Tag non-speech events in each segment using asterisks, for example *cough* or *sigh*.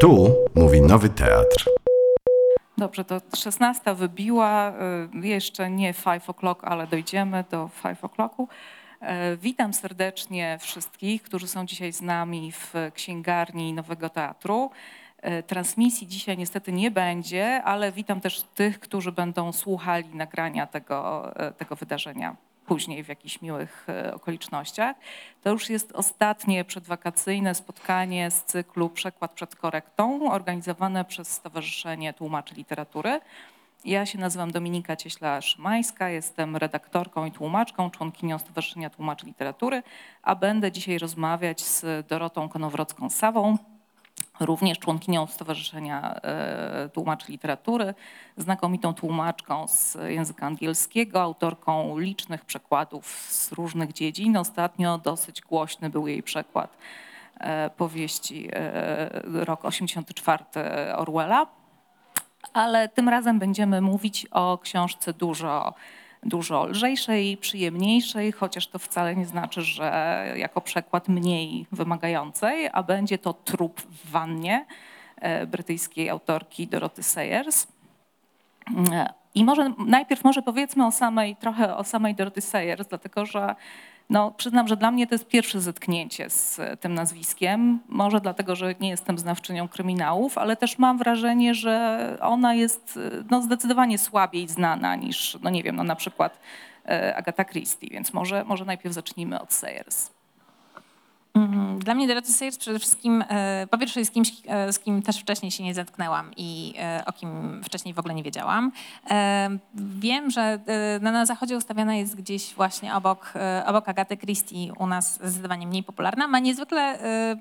Tu mówi Nowy Teatr. Dobrze, to 16 wybiła, y, jeszcze nie 5 o'clock, ale dojdziemy do 5 o'clocku. E, Witam serdecznie wszystkich, którzy są dzisiaj z nami w księgarni Nowego Teatru. E, Transmisji dzisiaj niestety nie będzie, ale witam też tych, którzy będą słuchali nagrania tego, tego wydarzenia później w jakichś miłych e, okolicznościach. To już jest ostatnie przedwakacyjne spotkanie z cyklu Przekład przed korektą, organizowane przez Stowarzyszenie Tłumaczy Literatury. Ja się nazywam Dominika Cieśla-Szymańska, jestem redaktorką i tłumaczką, członkinią Stowarzyszenia Tłumaczy Literatury, a będę dzisiaj rozmawiać z Dorotą Konowrocką-Sawą, również członkinią Stowarzyszenia e, Tłumaczy Literatury, znakomitą tłumaczką z języka angielskiego, autorką licznych przekładów z różnych dziedzin. Ostatnio dosyć głośny był jej przekład e, powieści e, rok 84 Orwella. Ale tym razem będziemy mówić o książce dużo, dużo lżejszej, przyjemniejszej, chociaż to wcale nie znaczy, że jako przekład mniej wymagającej, a będzie to Trup w wannie e, brytyjskiej autorki Doroty Sayers. E, I może najpierw może powiedzmy o samej, trochę o samej Doroty Sayers, dlatego że no, przyznam, że dla mnie to jest pierwsze zetknięcie z tym nazwiskiem. Może dlatego, że nie jestem znawczynią kryminałów, ale też mam wrażenie, że ona jest no, zdecydowanie słabiej znana niż, no nie wiem, no, na przykład e, Agatha Christie, więc może, może najpierw zacznijmy od Sayers. Mhm. Dla mnie Dorothy Sayers przede wszystkim, e, po pierwsze jest kimś, e, z kim też wcześniej się nie zetknęłam i e, o kim wcześniej w ogóle nie wiedziałam. Wiem, że no, na zachodzie ustawiana jest gdzieś właśnie obok, obok Agaty Christie, u nas zdecydowanie mniej popularna. Ma niezwykle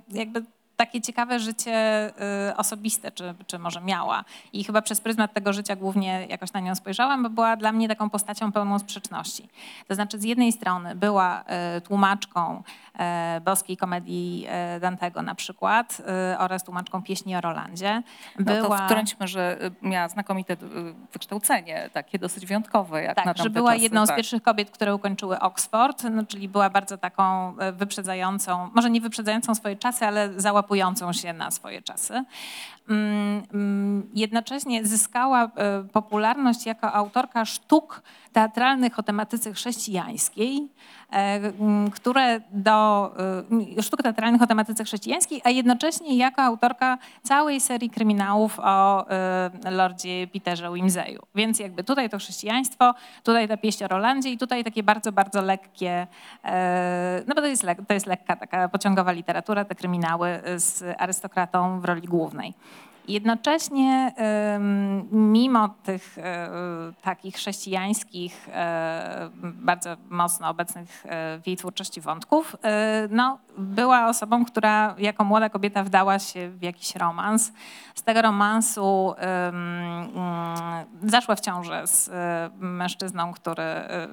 jakby takie ciekawe życie y, osobiste, czy, czy może miała. I chyba przez pryzmat tego życia głównie jakoś na nią spojrzałam, bo była dla mnie taką postacią pełną sprzeczności. To znaczy z jednej strony była y, tłumaczką y, boskiej komedii Dantego na przykład oraz tłumaczką pieśni o Rolandzie. Była... No to wtrąćmy, że miała znakomite wykształcenie, takie dosyć wyjątkowe. Jak tak, na że była czasy, jedną tak. z pierwszych kobiet, które ukończyły Oxford, no, czyli była bardzo taką wyprzedzającą, może nie wyprzedzającą swoje czasy, ale załapującą łapującą się na swoje czasy. Jednocześnie zyskała popularność jako autorka sztuk teatralnych o tematyce chrześcijańskiej, które do sztuk teatralnych o tematyce chrześcijańskiej, a jednocześnie jako autorka całej serii kryminałów o Lordzie Peterze Wimseyu. Więc jakby tutaj to chrześcijaństwo, tutaj ta pieśń o Rolandzie i tutaj takie bardzo, bardzo lekkie, no bo to jest, to jest lekka taka pociągowa literatura, te kryminały z arystokratą w roli głównej. Jednocześnie mimo tych e, takich chrześcijańskich, e, bardzo mocno obecnych e, w jej twórczości wątków, no, była osobą, która jako młoda kobieta wdała się w jakiś romans. Z tego romansu mm, zaszła w ciążę z mężczyzną, który,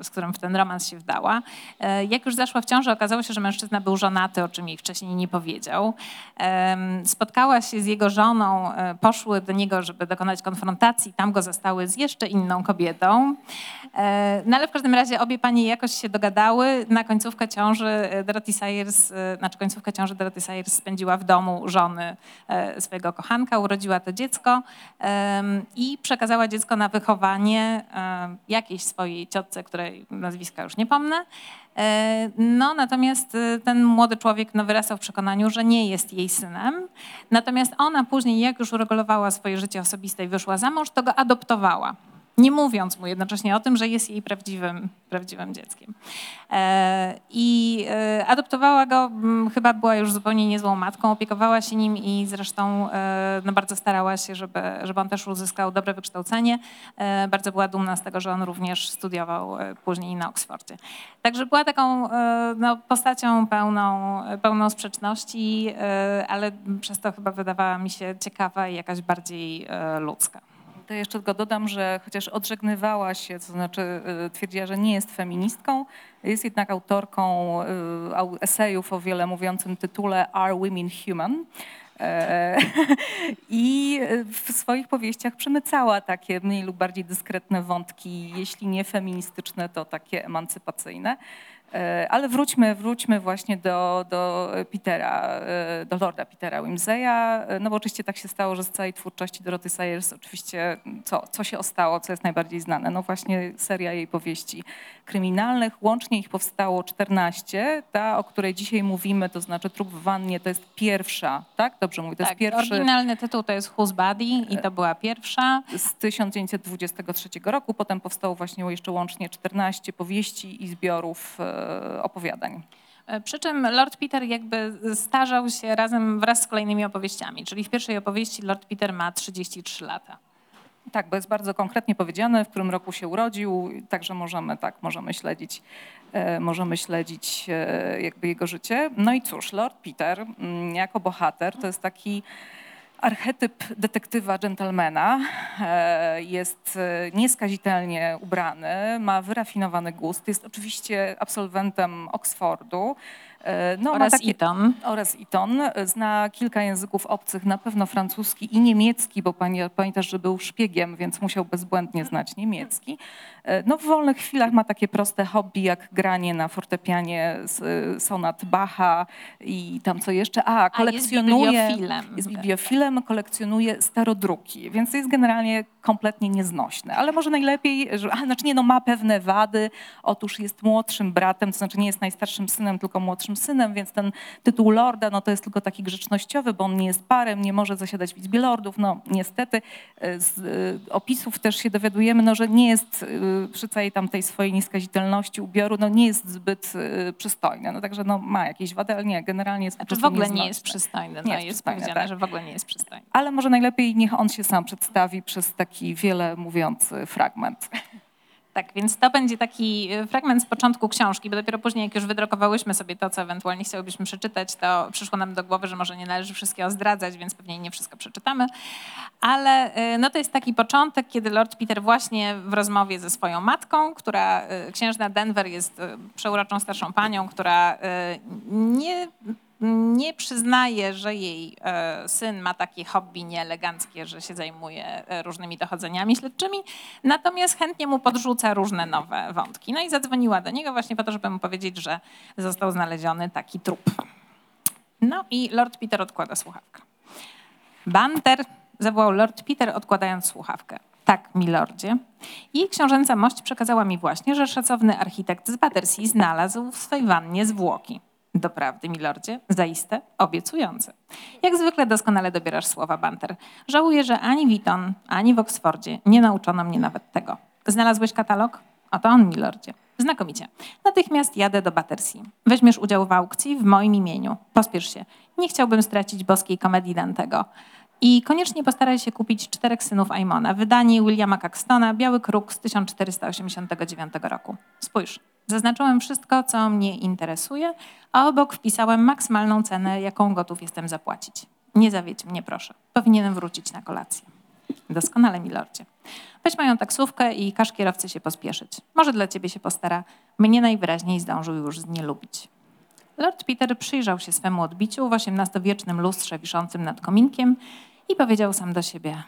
z którym w ten romans się wdała. Jak już zaszła w ciążę, okazało się, że mężczyzna był żonaty, o czym jej wcześniej nie powiedział. Spotkała się z jego żoną poszły do niego, żeby dokonać konfrontacji. Tam go zastały z jeszcze inną kobietą. E, no ale w każdym razie obie panie jakoś się dogadały. Na końcówkę ciąży e, Dorothy Sayers, e, znaczy końcówkę ciąży Dorothy Sayers spędziła w domu żony swojego kochanka, urodziła to dziecko i przekazała dziecko na wychowanie jakiejś swojej ciotce, której nazwiska już nie pomnę. No, natomiast ten młody człowiek no, wyrastał w przekonaniu, że nie jest jej synem. Natomiast ona później, jak już uregulowała swoje życie osobiste i wyszła za mąż, to go adoptowała nie mówiąc mu jednocześnie o tym, że jest jej prawdziwym, prawdziwym dzieckiem. E, I e, adoptowała go, chyba była już zupełnie niezłą matką, opiekowała się nim i zresztą e, no, bardzo starała się, żeby, żeby on też uzyskał dobre wykształcenie. Bardzo była dumna z tego, że on również studiował później na Oksfordzie. Także była taką no, postacią pełną, pełną sprzeczności, ale przez to chyba wydawała mi się ciekawa i jakaś bardziej ludzka. To jeszcze tylko dodam, że chociaż odżegnywała się, to znaczy y, twierdziła, że nie jest feministką, jest jednak autorką y, esejów o wiele mówiącym tytule Are Women Human? E, *laughs* I w swoich powieściach przemycała takie mniej lub bardziej dyskretne wątki, jeśli nie feministyczne, to takie emancypacyjne. E, Ale wróćmy, wróćmy właśnie do, do Petera, e, do Lorda Petera Wimseya, E, no bo oczywiście tak się stało, że z całej twórczości Doroty Sayers oczywiście co, co się ostało, co jest najbardziej znane? No właśnie seria jej powieści kryminalnych, łącznie ich powstało 14, ta, o której dzisiaj mówimy, to znaczy Trup w wannie, to jest pierwsza, tak? Dobrze mówię, to tak, jest pierwszy oryginalny tytuł to jest Who's Body i to była pierwsza. z 1923 roku, potem powstało właśnie jeszcze łącznie 14 powieści i zbiorów e, opowiadań. E, Przy czym Lord Peter jakby starzał się razem wraz z kolejnymi opowieściami, czyli w pierwszej opowieści Lord Peter ma 33 lata. Tak, bo jest bardzo konkretnie powiedziane, w którym roku się urodził, także możemy tak, możemy śledzić, e, możemy śledzić e, jakby jego życie. No i cóż, Lord Peter mm, jako bohater to jest taki archetyp detektywa dżentelmena. E, Jest nieskazitelnie ubrany, ma wyrafinowany gust, jest oczywiście absolwentem Oxfordu. E, No, Oraz takie- Eton. oraz Iton. Zna kilka języków obcych, na pewno francuski i niemiecki, bo pani- pamiętasz, że był szpiegiem, więc musiał bezbłędnie znać niemiecki. E, No, w wolnych chwilach ma takie proste hobby, jak granie na fortepianie z sonat Bacha i tam co jeszcze. A, kolekcjonuje... bibliofilem. Jest bibliofilem, kolekcjonuje starodruki, więc jest generalnie kompletnie nieznośny. Ale może najlepiej, że, a, znaczy nie, no ma pewne wady. Otóż jest młodszym bratem, to znaczy nie jest najstarszym synem, tylko młodszym synem, więc ten tytuł lorda, no to jest tylko taki grzecznościowy, bo on nie jest parem, nie może zasiadać w Izbie Lordów. No niestety e, z e, opisów też się dowiadujemy, no, że nie jest e, przy całej tam tej swojej nieskazitelności ubioru, no nie jest zbyt e, przystojny. No także no ma jakieś wady, ale nie, generalnie jest po Znaczy w ogóle nie jest przystojny. Nie No, jest jest powiedziane, tak. że w ogóle nie jest przystojny. Ale może najlepiej niech on się sam przedstawi przez taki wiele mówiący fragment. Tak, więc to będzie taki y, fragment z początku książki, bo dopiero później, jak już wydrukowałyśmy sobie to, co ewentualnie chciałybyśmy przeczytać, to przyszło nam do głowy, że może nie należy wszystkiego zdradzać, więc pewnie nie wszystko przeczytamy. Ale y, no to jest taki początek, kiedy Lord Peter właśnie w rozmowie ze swoją matką, która, y, księżna Denver jest przeuroczą starszą panią, która nie nie przyznaje, że jej e, syn ma takie hobby nieeleganckie, że się zajmuje e, różnymi dochodzeniami śledczymi, natomiast chętnie mu podrzuca różne nowe wątki. No i zadzwoniła do niego właśnie po to, żeby mu powiedzieć, że został znaleziony taki trup. No i Lord Peter odkłada słuchawkę. Banter, zawołał Lord Peter, odkładając słuchawkę. Tak, milordzie. Jej książęca mość przekazała mi właśnie, że szacowny architekt z Battersea znalazł w swej wannie zwłoki. Doprawdy, milordzie, zaiste obiecujące. Jak zwykle doskonale dobierasz słowa, Banter. Żałuję, że ani Witton, ani w Oksfordzie nie nauczono mnie nawet tego. Znalazłeś katalog? Oto on, milordzie. Znakomicie. Natychmiast jadę do Battersea. Weźmiesz udział w aukcji w moim imieniu. Pospiesz się. Nie chciałbym stracić boskiej komedii Dantego. I koniecznie postaraj się kupić Czterech Synów Aimona, wydanie Williama Caxtona, Biały Kruk z 1489 roku. Spójrz, zaznaczyłem wszystko, co mnie interesuje, a obok wpisałem maksymalną cenę, jaką gotów jestem zapłacić. Nie zawiedź mnie, proszę. Powinienem wrócić na kolację. Doskonale, milordzie. Weź moją taksówkę i każ kierowcy się pospieszyć. Może dla ciebie się postara. Mnie najwyraźniej zdążył już znielubić. Lord Peter przyjrzał się swemu odbiciu w XVIII-wiecznym lustrze wiszącym nad kominkiem i powiedział sam do siebie,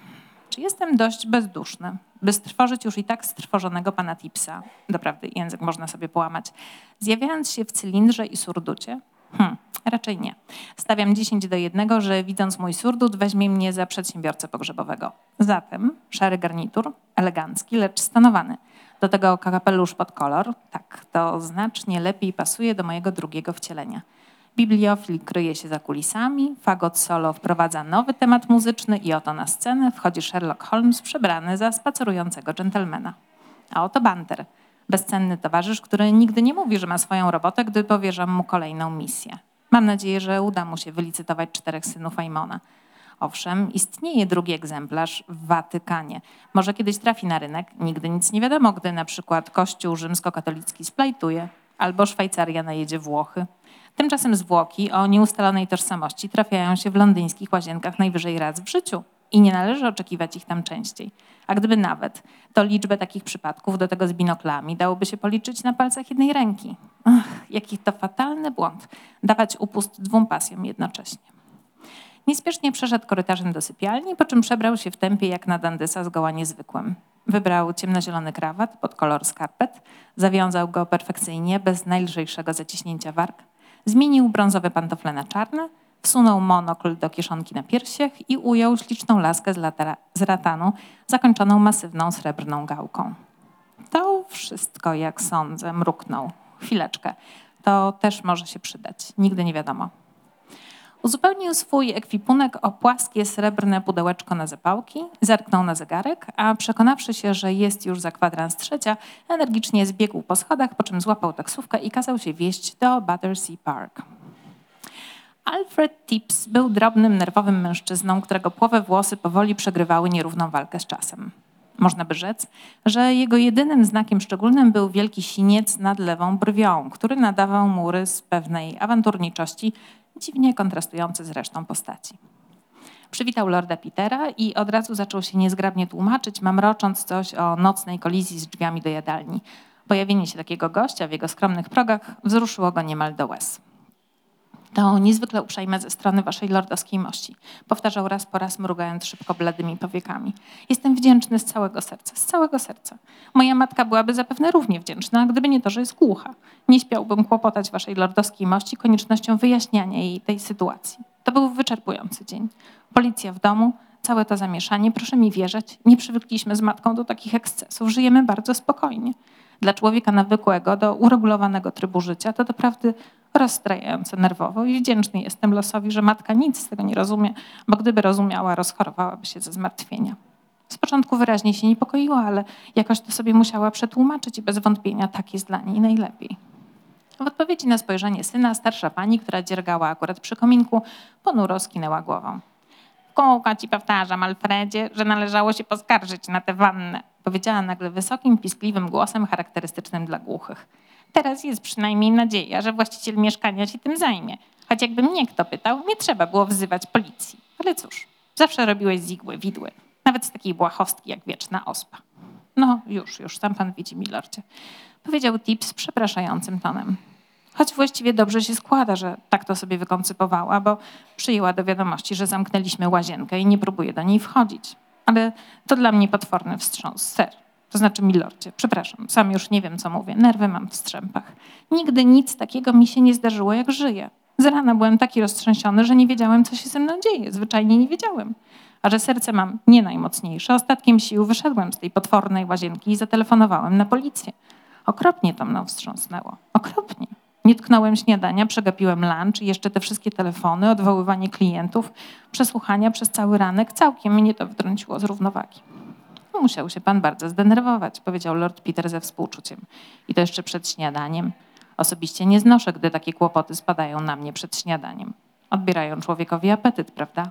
jestem dość bezduszny, by strwożyć już i tak strwożonego pana Tipsa, doprawdy język można sobie połamać, zjawiając się w cylindrze i surducie? Hm, raczej nie. Stawiam 10 do jednego, że widząc mój surdut weźmie mnie za przedsiębiorcę pogrzebowego. Zatem szary garnitur, elegancki, lecz stonowany. Do tego kapelusz pod kolor, tak, to znacznie lepiej pasuje do mojego drugiego wcielenia. Bibliofil kryje się za kulisami, fagot solo wprowadza nowy temat muzyczny i oto na scenę wchodzi Sherlock Holmes przebrany za spacerującego dżentelmena. A oto Banter, bezcenny towarzysz, który nigdy nie mówi, że ma swoją robotę, gdy powierzam mu kolejną misję. Mam nadzieję, że uda mu się wylicytować czterech synów Aimona. Owszem, istnieje drugi egzemplarz w Watykanie. Może kiedyś trafi na rynek, nigdy nic nie wiadomo, gdy na przykład Kościół rzymskokatolicki splajtuje albo Szwajcaria najedzie Włochy. Tymczasem zwłoki o nieustalonej tożsamości trafiają się w londyńskich łazienkach najwyżej raz w życiu i nie należy oczekiwać ich tam częściej. A gdyby nawet, to liczbę takich przypadków, do tego z binoklami, dałoby się policzyć na palcach jednej ręki. Ach, jaki to fatalny błąd, dawać upust dwóm pasjom jednocześnie. Niespiesznie przeszedł korytarzem do sypialni, po czym przebrał się w tempie jak na dandysa zgoła niezwykłym. Wybrał ciemnozielony krawat pod kolor skarpet, zawiązał go perfekcyjnie, bez najlżejszego zaciśnięcia warg, zmienił brązowe pantofle na czarne, wsunął monokl do kieszonki na piersiach i ujął śliczną laskę z, latera, z ratanu, zakończoną masywną srebrną gałką. To wszystko, jak sądzę, mruknął. Chwileczkę. To też może się przydać. Nigdy nie wiadomo. Uzupełnił swój ekwipunek o płaskie srebrne pudełeczko na zapałki, zerknął na zegarek, a przekonawszy się, że jest już za kwadrans trzecia, energicznie zbiegł po schodach, po czym złapał taksówkę i kazał się wieść do Battersea Park. Alfred Tips był drobnym, nerwowym mężczyzną, którego płowe włosy powoli przegrywały nierówną walkę z czasem. Można by rzec, że jego jedynym znakiem szczególnym był wielki siniec nad lewą brwią, który nadawał mu rys pewnej awanturniczości, dziwnie kontrastujący z resztą postaci. Przywitał lorda Petera i od razu zaczął się niezgrabnie tłumaczyć, mamrocząc coś o nocnej kolizji z drzwiami do jadalni. Pojawienie się takiego gościa w jego skromnych progach wzruszyło go niemal do łez. To niezwykle uprzejme ze strony waszej lordowskiej mości. Powtarzał raz po raz, mrugając szybko bladymi powiekami. Jestem wdzięczny z całego serca, z całego serca. Moja matka byłaby zapewne równie wdzięczna, gdyby nie to, że jest głucha. Nie śpiałbym kłopotać waszej lordowskiej mości koniecznością wyjaśniania jej tej sytuacji. To był wyczerpujący dzień. Policja w domu, całe to zamieszanie, proszę mi wierzyć, nie przywykliśmy z matką do takich ekscesów, żyjemy bardzo spokojnie. Dla człowieka nawykłego do uregulowanego trybu życia to doprawdy rozstrajające nerwowo i wdzięczny jestem losowi, że matka nic z tego nie rozumie, bo gdyby rozumiała, rozchorowałaby się ze zmartwienia. Z początku wyraźnie się niepokoiła, ale jakoś to sobie musiała przetłumaczyć i bez wątpienia tak jest dla niej najlepiej. W odpowiedzi na spojrzenie syna, starsza pani, która dziergała akurat przy kominku, ponuro skinęła głową. Kółko ci powtarzam, Alfredzie, że należało się poskarżyć na tę wannę, powiedziała nagle wysokim, piskliwym głosem charakterystycznym dla głuchych. Teraz jest przynajmniej nadzieja, że właściciel mieszkania się tym zajmie. Choć jakby mnie kto pytał, nie trzeba było wzywać policji. Ale cóż, zawsze robiłeś z igły widły. Nawet z takiej błahostki jak wieczna ospa. No już, już, sam pan widzi, milordzie. Powiedział Tips przepraszającym tonem. Choć właściwie dobrze się składa, że tak to sobie wykoncypowała, bo przyjęła do wiadomości, że zamknęliśmy łazienkę i nie próbuje do niej wchodzić. Ale to dla mnie potworny wstrząs, ser. To znaczy, milordzie, przepraszam, sam już nie wiem, co mówię. Nerwy mam w strzępach. Nigdy nic takiego mi się nie zdarzyło, jak żyję. Z rana byłem taki roztrzęsiony, że nie wiedziałem, co się ze mną dzieje. Zwyczajnie nie wiedziałem. A że serce mam nie najmocniejsze, ostatkiem sił wyszedłem z tej potwornej łazienki i zatelefonowałem na policję. Okropnie to mną wstrząsnęło. Okropnie. Nie tknąłem śniadania, przegapiłem lunch i jeszcze te wszystkie telefony, odwoływanie klientów, przesłuchania przez cały ranek. Całkiem mnie to wtrąciło z równowagi. Musiał się pan bardzo zdenerwować, powiedział Lord Peter ze współczuciem. I to jeszcze przed śniadaniem. Osobiście nie znoszę, gdy takie kłopoty spadają na mnie przed śniadaniem. Odbierają człowiekowi apetyt, prawda?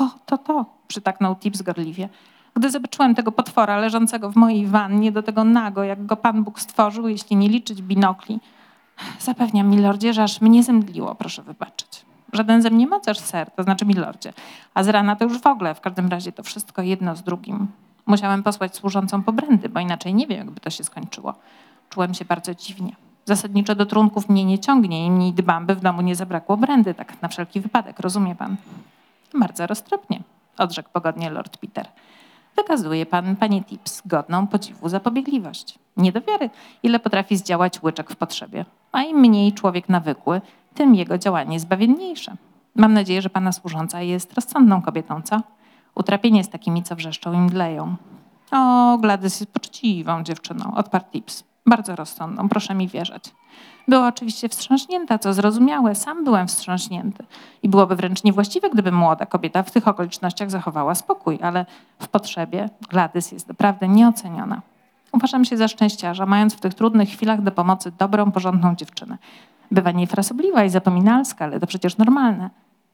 O, to to, przytaknął Tips gorliwie. Gdy zobaczyłem tego potwora leżącego w mojej wannie, do tego nago, jak go Pan Bóg stworzył, jeśli nie liczyć binokli, zapewniam, milordzie, że aż mnie zemdliło, proszę wybaczyć. Żaden ze mnie mocarz, ser, to znaczy milordzie. A z rana to już w ogóle, w każdym razie to wszystko jedno z drugim. Musiałem posłać służącą po brandy, bo inaczej nie wiem, jakby to się skończyło. Czułem się bardzo dziwnie. Zasadniczo do trunków mnie nie ciągnie i mi dbam, by w domu nie zabrakło brandy, tak na wszelki wypadek, rozumie pan? Bardzo roztropnie, odrzekł pogodnie Lord Peter. Wykazuje pan, panie Tips, godną podziwu zapobiegliwość. Nie do wiary, ile potrafi zdziałać łyczek w potrzebie. A im mniej człowiek nawykły, tym jego działanie jest bawienniejsze. Mam nadzieję, że pana służąca jest rozsądną kobietą, co? Utrapienie z takimi, co wrzeszczą i mdleją. O, Gladys jest poczciwą dziewczyną, odparł Tips. Bardzo rozsądną, proszę mi wierzyć. Była oczywiście wstrząśnięta, co zrozumiałe, sam byłem wstrząśnięty. I byłoby wręcz niewłaściwe, gdyby młoda kobieta w tych okolicznościach zachowała spokój, ale w potrzebie Gladys jest naprawdę nieoceniona. Uważam się za szczęściarza, mając w tych trudnych chwilach do pomocy dobrą, porządną dziewczynę. Bywa niefrasobliwa i zapominalska, ale to przecież normalne.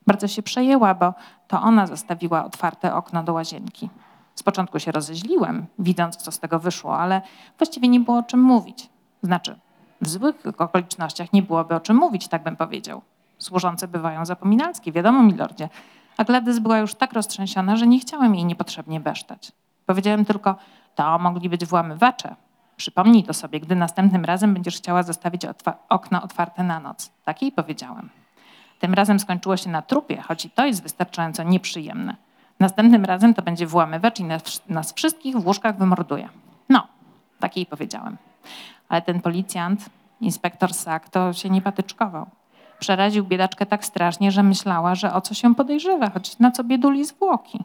Bardzo się przejęła, bo to ona zostawiła otwarte okno do łazienki. Z początku się rozeźliłem, widząc, co z tego wyszło, ale właściwie nie było o czym mówić. Znaczy, w złych okolicznościach nie byłoby o czym mówić, tak bym powiedział. Służące bywają zapominalskie, wiadomo, milordzie. A Gladys była już tak roztrzęsiona, że nie chciałem jej niepotrzebnie besztać. Powiedziałem tylko, to mogli być włamywacze. Przypomnij to sobie, gdy następnym razem będziesz chciała zostawić otwa okno otwarte na noc. Tak jej powiedziałem. Tym razem skończyło się na trupie, choć i to jest wystarczająco nieprzyjemne. Następnym razem to będzie włamywacz i nas, wszystkich w łóżkach wymorduje. No, tak jej powiedziałem. Ale ten policjant, inspektor Sack, to się nie patyczkował. Przeraził biedaczkę tak strasznie, że myślała, że o co się podejrzewa, choć na co bieduli zwłoki.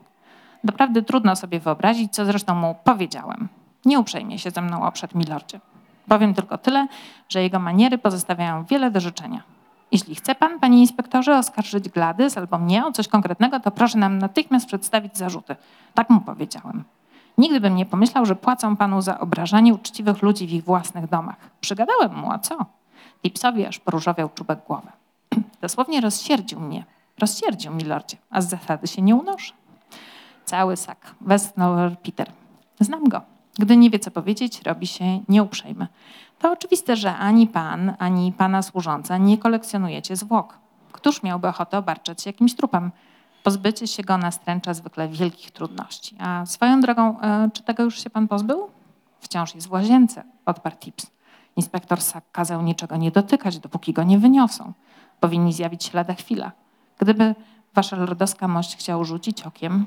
Doprawdy trudno sobie wyobrazić, co zresztą mu powiedziałem. Nie uprzejmie się ze mną oprzedł, milordzie. Powiem tylko tyle, że jego maniery pozostawiają wiele do życzenia. Jeśli chce pan, panie inspektorze, oskarżyć Gladys albo mnie o coś konkretnego, to proszę nam natychmiast przedstawić zarzuty. Tak mu powiedziałem. Nigdy bym nie pomyślał, że płacą panu za obrażanie uczciwych ludzi w ich własnych domach. Przygadałem mu, a co? Tipsowi aż poróżowiał czubek głowy. *clears throat* Dosłownie rozsierdził mnie. Rozsierdził, milordzie, a z zasady się nie unoszę. Cały sak. Westnął Peter. Znam go. Gdy nie wie, co powiedzieć, robi się nieuprzejmy. To oczywiste, że ani pan, ani pana służąca nie kolekcjonujecie zwłok. Któż miałby ochotę obarczać się jakimś trupem? Pozbycie się go nastręcza zwykle wielkich trudności. A swoją drogą, e, czy tego już się pan pozbył? Wciąż jest w łazience, odparł Tips. Inspektor Sack kazał niczego nie dotykać, dopóki go nie wyniosą. Powinni zjawić się lada chwila. Gdyby wasza lordowska mość chciał rzucić okiem,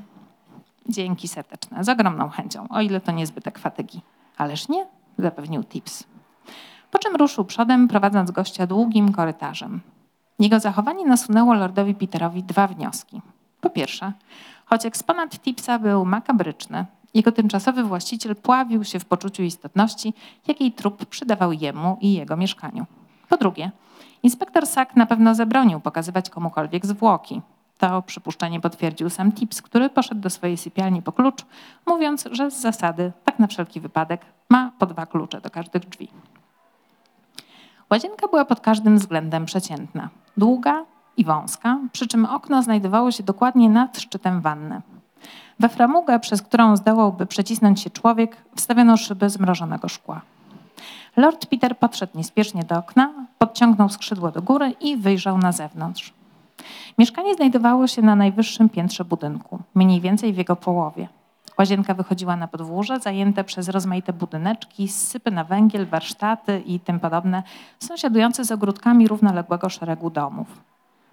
dzięki serdeczne, z ogromną chęcią, o ile to niezbytek fatygi. Ależ nie, zapewnił Tips. Po czym ruszył przodem, prowadząc gościa długim korytarzem. Jego zachowanie nasunęło lordowi Peterowi dwa wnioski. Po pierwsze, choć eksponat Tipsa był makabryczny, jego tymczasowy właściciel pławił się w poczuciu istotności, jakiej trup przydawał jemu i jego mieszkaniu. Po drugie, inspektor Sack na pewno zabronił pokazywać komukolwiek zwłoki. To przypuszczenie potwierdził sam Tips, który poszedł do swojej sypialni po klucz, mówiąc, że z zasady, tak na wszelki wypadek, ma po dwa klucze do każdych drzwi. Łazienka była pod każdym względem przeciętna. Długa i wąska, przy czym okno znajdowało się dokładnie nad szczytem wanny. We framugę, przez którą zdołałby przecisnąć się człowiek, wstawiono szyby zmrożonego szkła. Lord Peter podszedł niespiesznie do okna, podciągnął skrzydło do góry i wyjrzał na zewnątrz. Mieszkanie znajdowało się na najwyższym piętrze budynku, mniej więcej w jego połowie. Łazienka wychodziła na podwórze, zajęte przez rozmaite budyneczki, sypy na węgiel, warsztaty i tym podobne, sąsiadujące z ogródkami równoległego szeregu domów.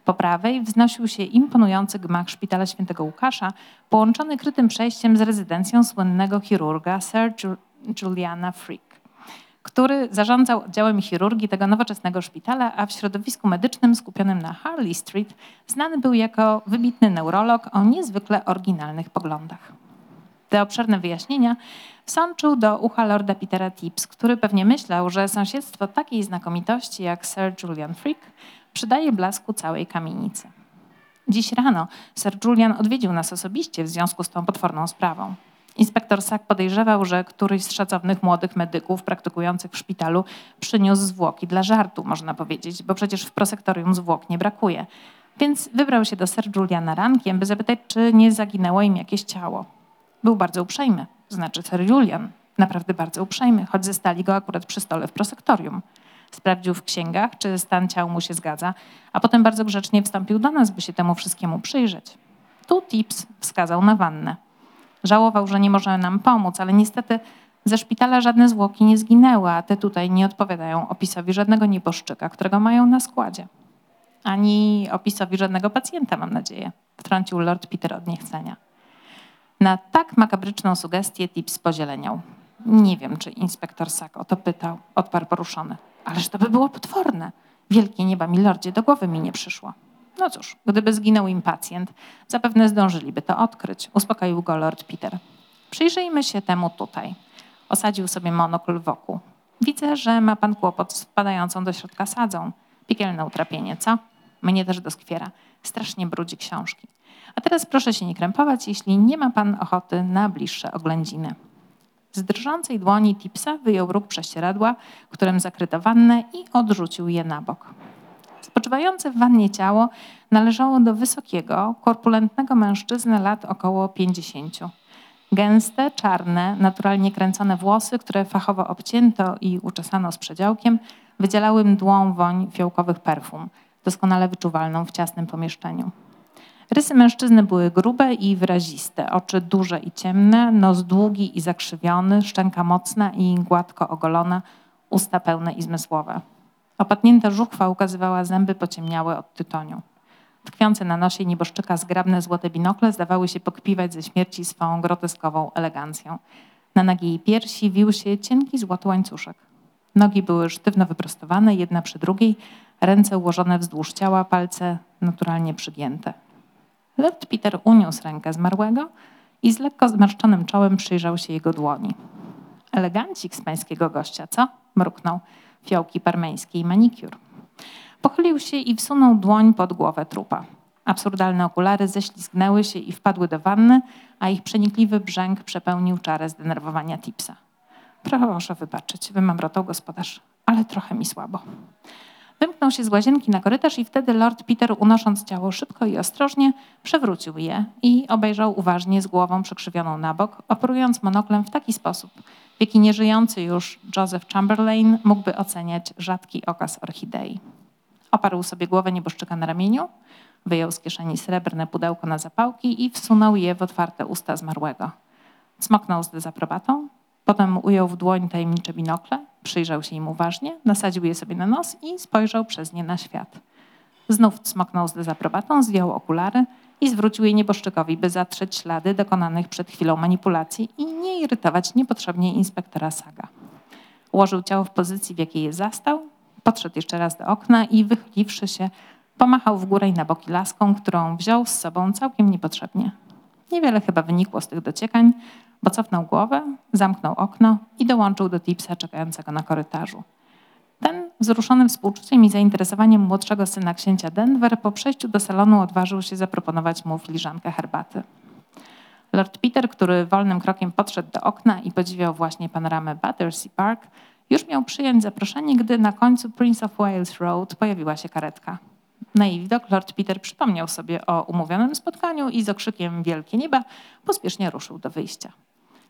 Po prawej wznosił się imponujący gmach szpitala świętego Łukasza, połączony krytym przejściem z rezydencją słynnego chirurga Sir Juliana Frick, który zarządzał oddziałem chirurgii tego nowoczesnego szpitala, a w środowisku medycznym skupionym na Harley Street znany był jako wybitny neurolog o niezwykle oryginalnych poglądach. Te obszerne wyjaśnienia wsączył do ucha lorda Petera Tips, który pewnie myślał, że sąsiedztwo takiej znakomitości jak Sir Julian Frick przydaje blasku całej kamienicy. Dziś rano Sir Julian odwiedził nas osobiście w związku z tą potworną sprawą. Inspektor Sack podejrzewał, że któryś z szacownych młodych medyków praktykujących w szpitalu przyniósł zwłoki dla żartu, można powiedzieć, bo przecież w prosektorium zwłok nie brakuje. Więc wybrał się do Sir Juliana rankiem, by zapytać, czy nie zaginęło im jakieś ciało. Był bardzo uprzejmy, znaczy Sir Julian, naprawdę bardzo uprzejmy, choć zestali go akurat przy stole w prosektorium. Sprawdził w księgach, czy stan ciał mu się zgadza, a potem bardzo grzecznie wstąpił do nas, by się temu wszystkiemu przyjrzeć. Tu Tips wskazał na wannę. Żałował, że nie może nam pomóc, ale niestety ze szpitala żadne zwłoki nie zginęły, a te tutaj nie odpowiadają opisowi żadnego nieboszczyka, którego mają na składzie. Ani opisowi żadnego pacjenta, mam nadzieję, wtrącił Lord Peter od niechcenia. Na tak makabryczną sugestię Tips pozieleniał. Nie wiem, czy inspektor Sack o to pytał, odparł poruszony. Ależ to by było potworne. Wielkie nieba, milordzie, do głowy mi nie przyszło. No cóż, gdyby zginął im pacjent, zapewne zdążyliby to odkryć, uspokoił go Lord Peter. Przyjrzyjmy się temu tutaj. Osadził sobie monokl wokół. Widzę, że ma pan kłopot z wpadającą do środka sadzą. Piekielne utrapienie, co? Mnie też doskwiera. Strasznie brudzi książki. A teraz proszę się nie krępować, jeśli nie ma pan ochoty na bliższe oględziny. Z drżącej dłoni Tipsa wyjął róg prześcieradła, którym zakryto wannę i odrzucił je na bok. Spoczywające w wannie ciało należało do wysokiego, korpulentnego mężczyzny lat około 50. Gęste, czarne, naturalnie kręcone włosy, które fachowo obcięto i uczesano z przedziałkiem, wydzielały mdłą woń fiołkowych perfum, doskonale wyczuwalną w ciasnym pomieszczeniu. Rysy mężczyzny były grube i wyraziste, oczy duże i ciemne, nos długi i zakrzywiony, szczęka mocna i gładko ogolona, usta pełne i zmysłowe. Opatnięta żuchwa ukazywała zęby pociemniałe od tytoniu. Tkwiące na nosie nieboszczyka zgrabne złote binokle zdawały się pokpiwać ze śmierci swą groteskową elegancją. Na nagiej piersi wił się cienki złoty łańcuszek. Nogi były sztywno wyprostowane, jedna przy drugiej, ręce ułożone wzdłuż ciała, palce naturalnie przygięte. Lord Peter uniósł rękę zmarłego i z lekko zmarszczonym czołem przyjrzał się jego dłoni. Elegancik z pańskiego gościa, co? mruknął fiołki parmeńskiej manikur. Pochylił się i wsunął dłoń pod głowę trupa. Absurdalne okulary ześlizgnęły się i wpadły do wanny, a ich przenikliwy brzęk przepełnił czarę zdenerwowania Tipsa. Proszę wybaczyć, wymamrotał gospodarz, ale trochę mi słabo. Wymknął się z łazienki na korytarz i wtedy Lord Peter, unosząc ciało szybko i ostrożnie, przewrócił je i obejrzał uważnie z głową przekrzywioną na bok, operując monoklem w taki sposób, w jaki nieżyjący już Joseph Chamberlain mógłby oceniać rzadki okaz orchidei. Oparł sobie głowę nieboszczyka na ramieniu, wyjął z kieszeni srebrne pudełko na zapałki i wsunął je w otwarte usta zmarłego. Smoknął z dezaprobatą, potem ujął w dłoń tajemnicze binokle, przyjrzał się im uważnie, nasadził je sobie na nos i spojrzał przez nie na świat. Znów smoknął z dezaprobatą, zdjął okulary i zwrócił je nieboszczykowi, by zatrzeć ślady dokonanych przed chwilą manipulacji i nie irytować niepotrzebnie inspektora Saga. Ułożył ciało w pozycji, w jakiej je zastał, podszedł jeszcze raz do okna i wychyliwszy się, pomachał w górę i na boki laską, którą wziął z sobą całkiem niepotrzebnie. Niewiele chyba wynikło z tych dociekań, bo cofnął głowę, zamknął okno i dołączył do Tipsa czekającego na korytarzu. Ten, wzruszony współczuciem i zainteresowaniem młodszego syna księcia Denver, po przejściu do salonu odważył się zaproponować mu filiżankę herbaty. Lord Peter, który wolnym krokiem podszedł do okna i podziwiał właśnie panoramę Battersea Park, już miał przyjąć zaproszenie, gdy na końcu Prince of Wales Road pojawiła się karetka. Na jej widok Lord Peter przypomniał sobie o umówionym spotkaniu i z okrzykiem Wielkie Nieba pospiesznie ruszył do wyjścia.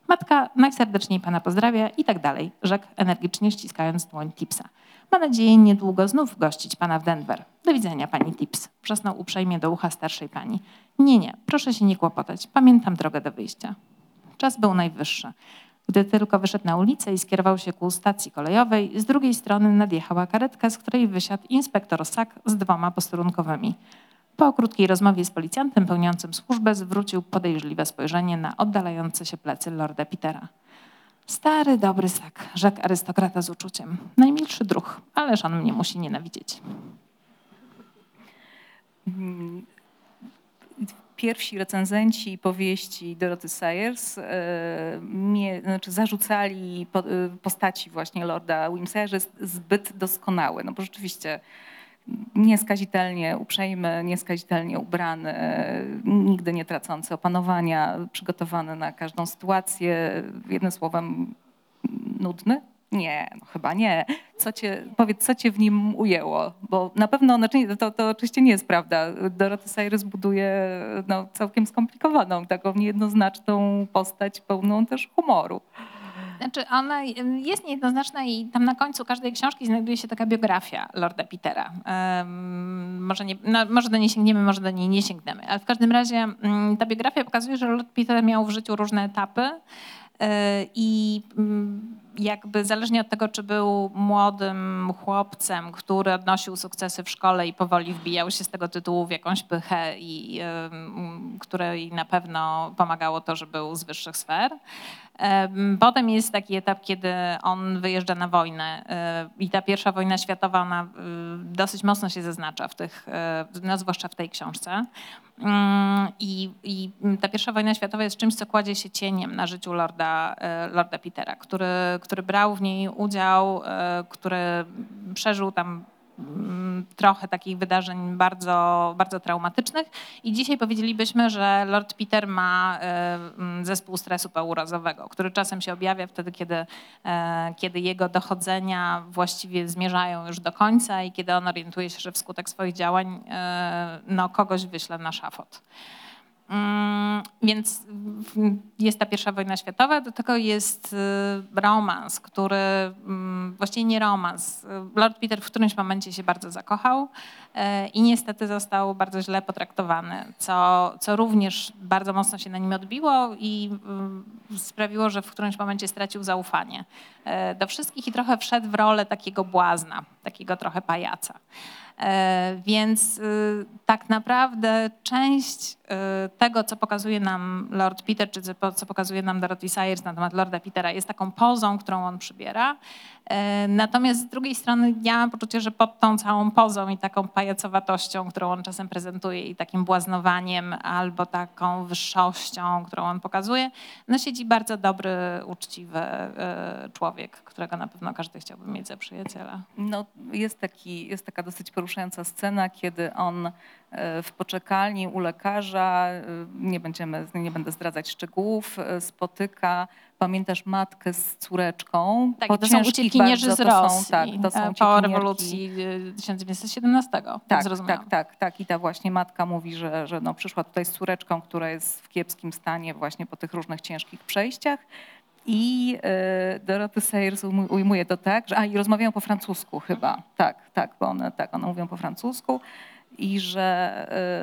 Matka najserdeczniej pana pozdrawia i tak dalej, rzekł energicznie ściskając dłoń Tipsa. Ma nadzieję niedługo znów gościć pana w Denver. Do widzenia, pani Tips. Wrzasnął uprzejmie do ucha starszej pani. Nie, nie, proszę się nie kłopotać. Pamiętam drogę do wyjścia. Czas był najwyższy. Gdy tylko wyszedł na ulicę i skierował się ku stacji kolejowej, z drugiej strony nadjechała karetka, z której wysiadł inspektor Sak z dwoma posterunkowymi. Po krótkiej rozmowie z policjantem pełniącym służbę zwrócił podejrzliwe spojrzenie na oddalające się plecy lorda Petera. Stary, dobry Sak, rzekł arystokrata z uczuciem. Najmilszy druh, ależ on mnie musi nienawidzieć. Pierwsi recenzenci powieści Doroty Sayers e, znaczy zarzucali e, postaci właśnie Lorda Wimsera, że jest zbyt doskonały. No bo rzeczywiście nieskazitelnie uprzejmy, nieskazitelnie ubrany, nigdy nie tracący opanowania, przygotowany na każdą sytuację. Jednym słowem, nudny? Nie, no chyba nie. Co cię, powiedz, co cię w nim ujęło? Bo na pewno, znaczy, to, to oczywiście nie jest prawda. Dorothy Sayers buduje no, całkiem skomplikowaną, taką niejednoznaczną postać, pełną też humoru. Znaczy ona jest niejednoznaczna i tam na końcu każdej książki znajduje się taka biografia Lorda Petera. Um, może, nie, no, może do niej sięgniemy, może do niej nie sięgniemy, ale w każdym razie um, ta biografia pokazuje, że Lord Peter miał w życiu różne etapy um, i jakby zależnie od tego, czy był młodym chłopcem, który odnosił sukcesy w szkole i powoli wbijał się z tego tytułu w jakąś pychę, i, której na pewno pomagało to, że był z wyższych sfer. Potem jest taki etap, kiedy on wyjeżdża na wojnę i ta pierwsza wojna światowa ona dosyć mocno się zaznacza w tych, no zwłaszcza w tej książce. I, I, ta pierwsza wojna światowa jest czymś, co kładzie się cieniem na życiu Lorda, Lorda Petera, który, który brał w niej udział, który przeżył tam Mm, trochę takich wydarzeń bardzo, bardzo traumatycznych. I dzisiaj powiedzielibyśmy, że Lord Peter ma e, mm, zespół stresu pourazowego, który czasem się objawia wtedy, kiedy, e, kiedy jego dochodzenia właściwie zmierzają już do końca i kiedy on orientuje się, że wskutek swoich działań e, no, kogoś wyśle na szafot. Mm, więc jest ta pierwsza wojna światowa, do tego jest y, romans, który mm, właściwie nie romans. Lord Peter w którymś momencie się bardzo zakochał e, i niestety został bardzo źle potraktowany, co, co również bardzo mocno się na nim odbiło i y, sprawiło, że w którymś momencie stracił zaufanie do wszystkich i trochę wszedł w rolę takiego błazna, takiego trochę pajaca. E, Więc y, tak naprawdę część y, tego, co pokazuje nam Lord Peter, czy co- pokazuje nam Dorothy Sayers na temat Lorda Petera, jest taką pozą, którą on przybiera. E, Natomiast z drugiej strony ja mam poczucie, że pod tą całą pozą i taką pajacowatością, którą on czasem prezentuje i takim błaznowaniem albo taką wyższością, którą on pokazuje, no siedzi bardzo dobry, uczciwy e, człowiek, którego na pewno każdy chciałby mieć za przyjaciela. No, jest, taki, jest taka dosyć poruszająca scena, kiedy on w poczekalni u lekarza, e, nie, będziemy, nie będę zdradzać szczegółów, e, spotyka, pamiętasz matkę z córeczką. Tak, po to są uciekinierzy z to są- Rosji tak, to są e, po rewolucji e, 1917, tak, Tak, tak, tak. I ta właśnie matka mówi, że, że no przyszła tutaj z córeczką, która jest w kiepskim stanie właśnie po tych różnych ciężkich przejściach. I e, Dorothy Sayers ujmu- ujmuje to tak, że a i rozmawiają po francusku chyba. Tak, tak, bo one, tak, one mówią po francusku. I że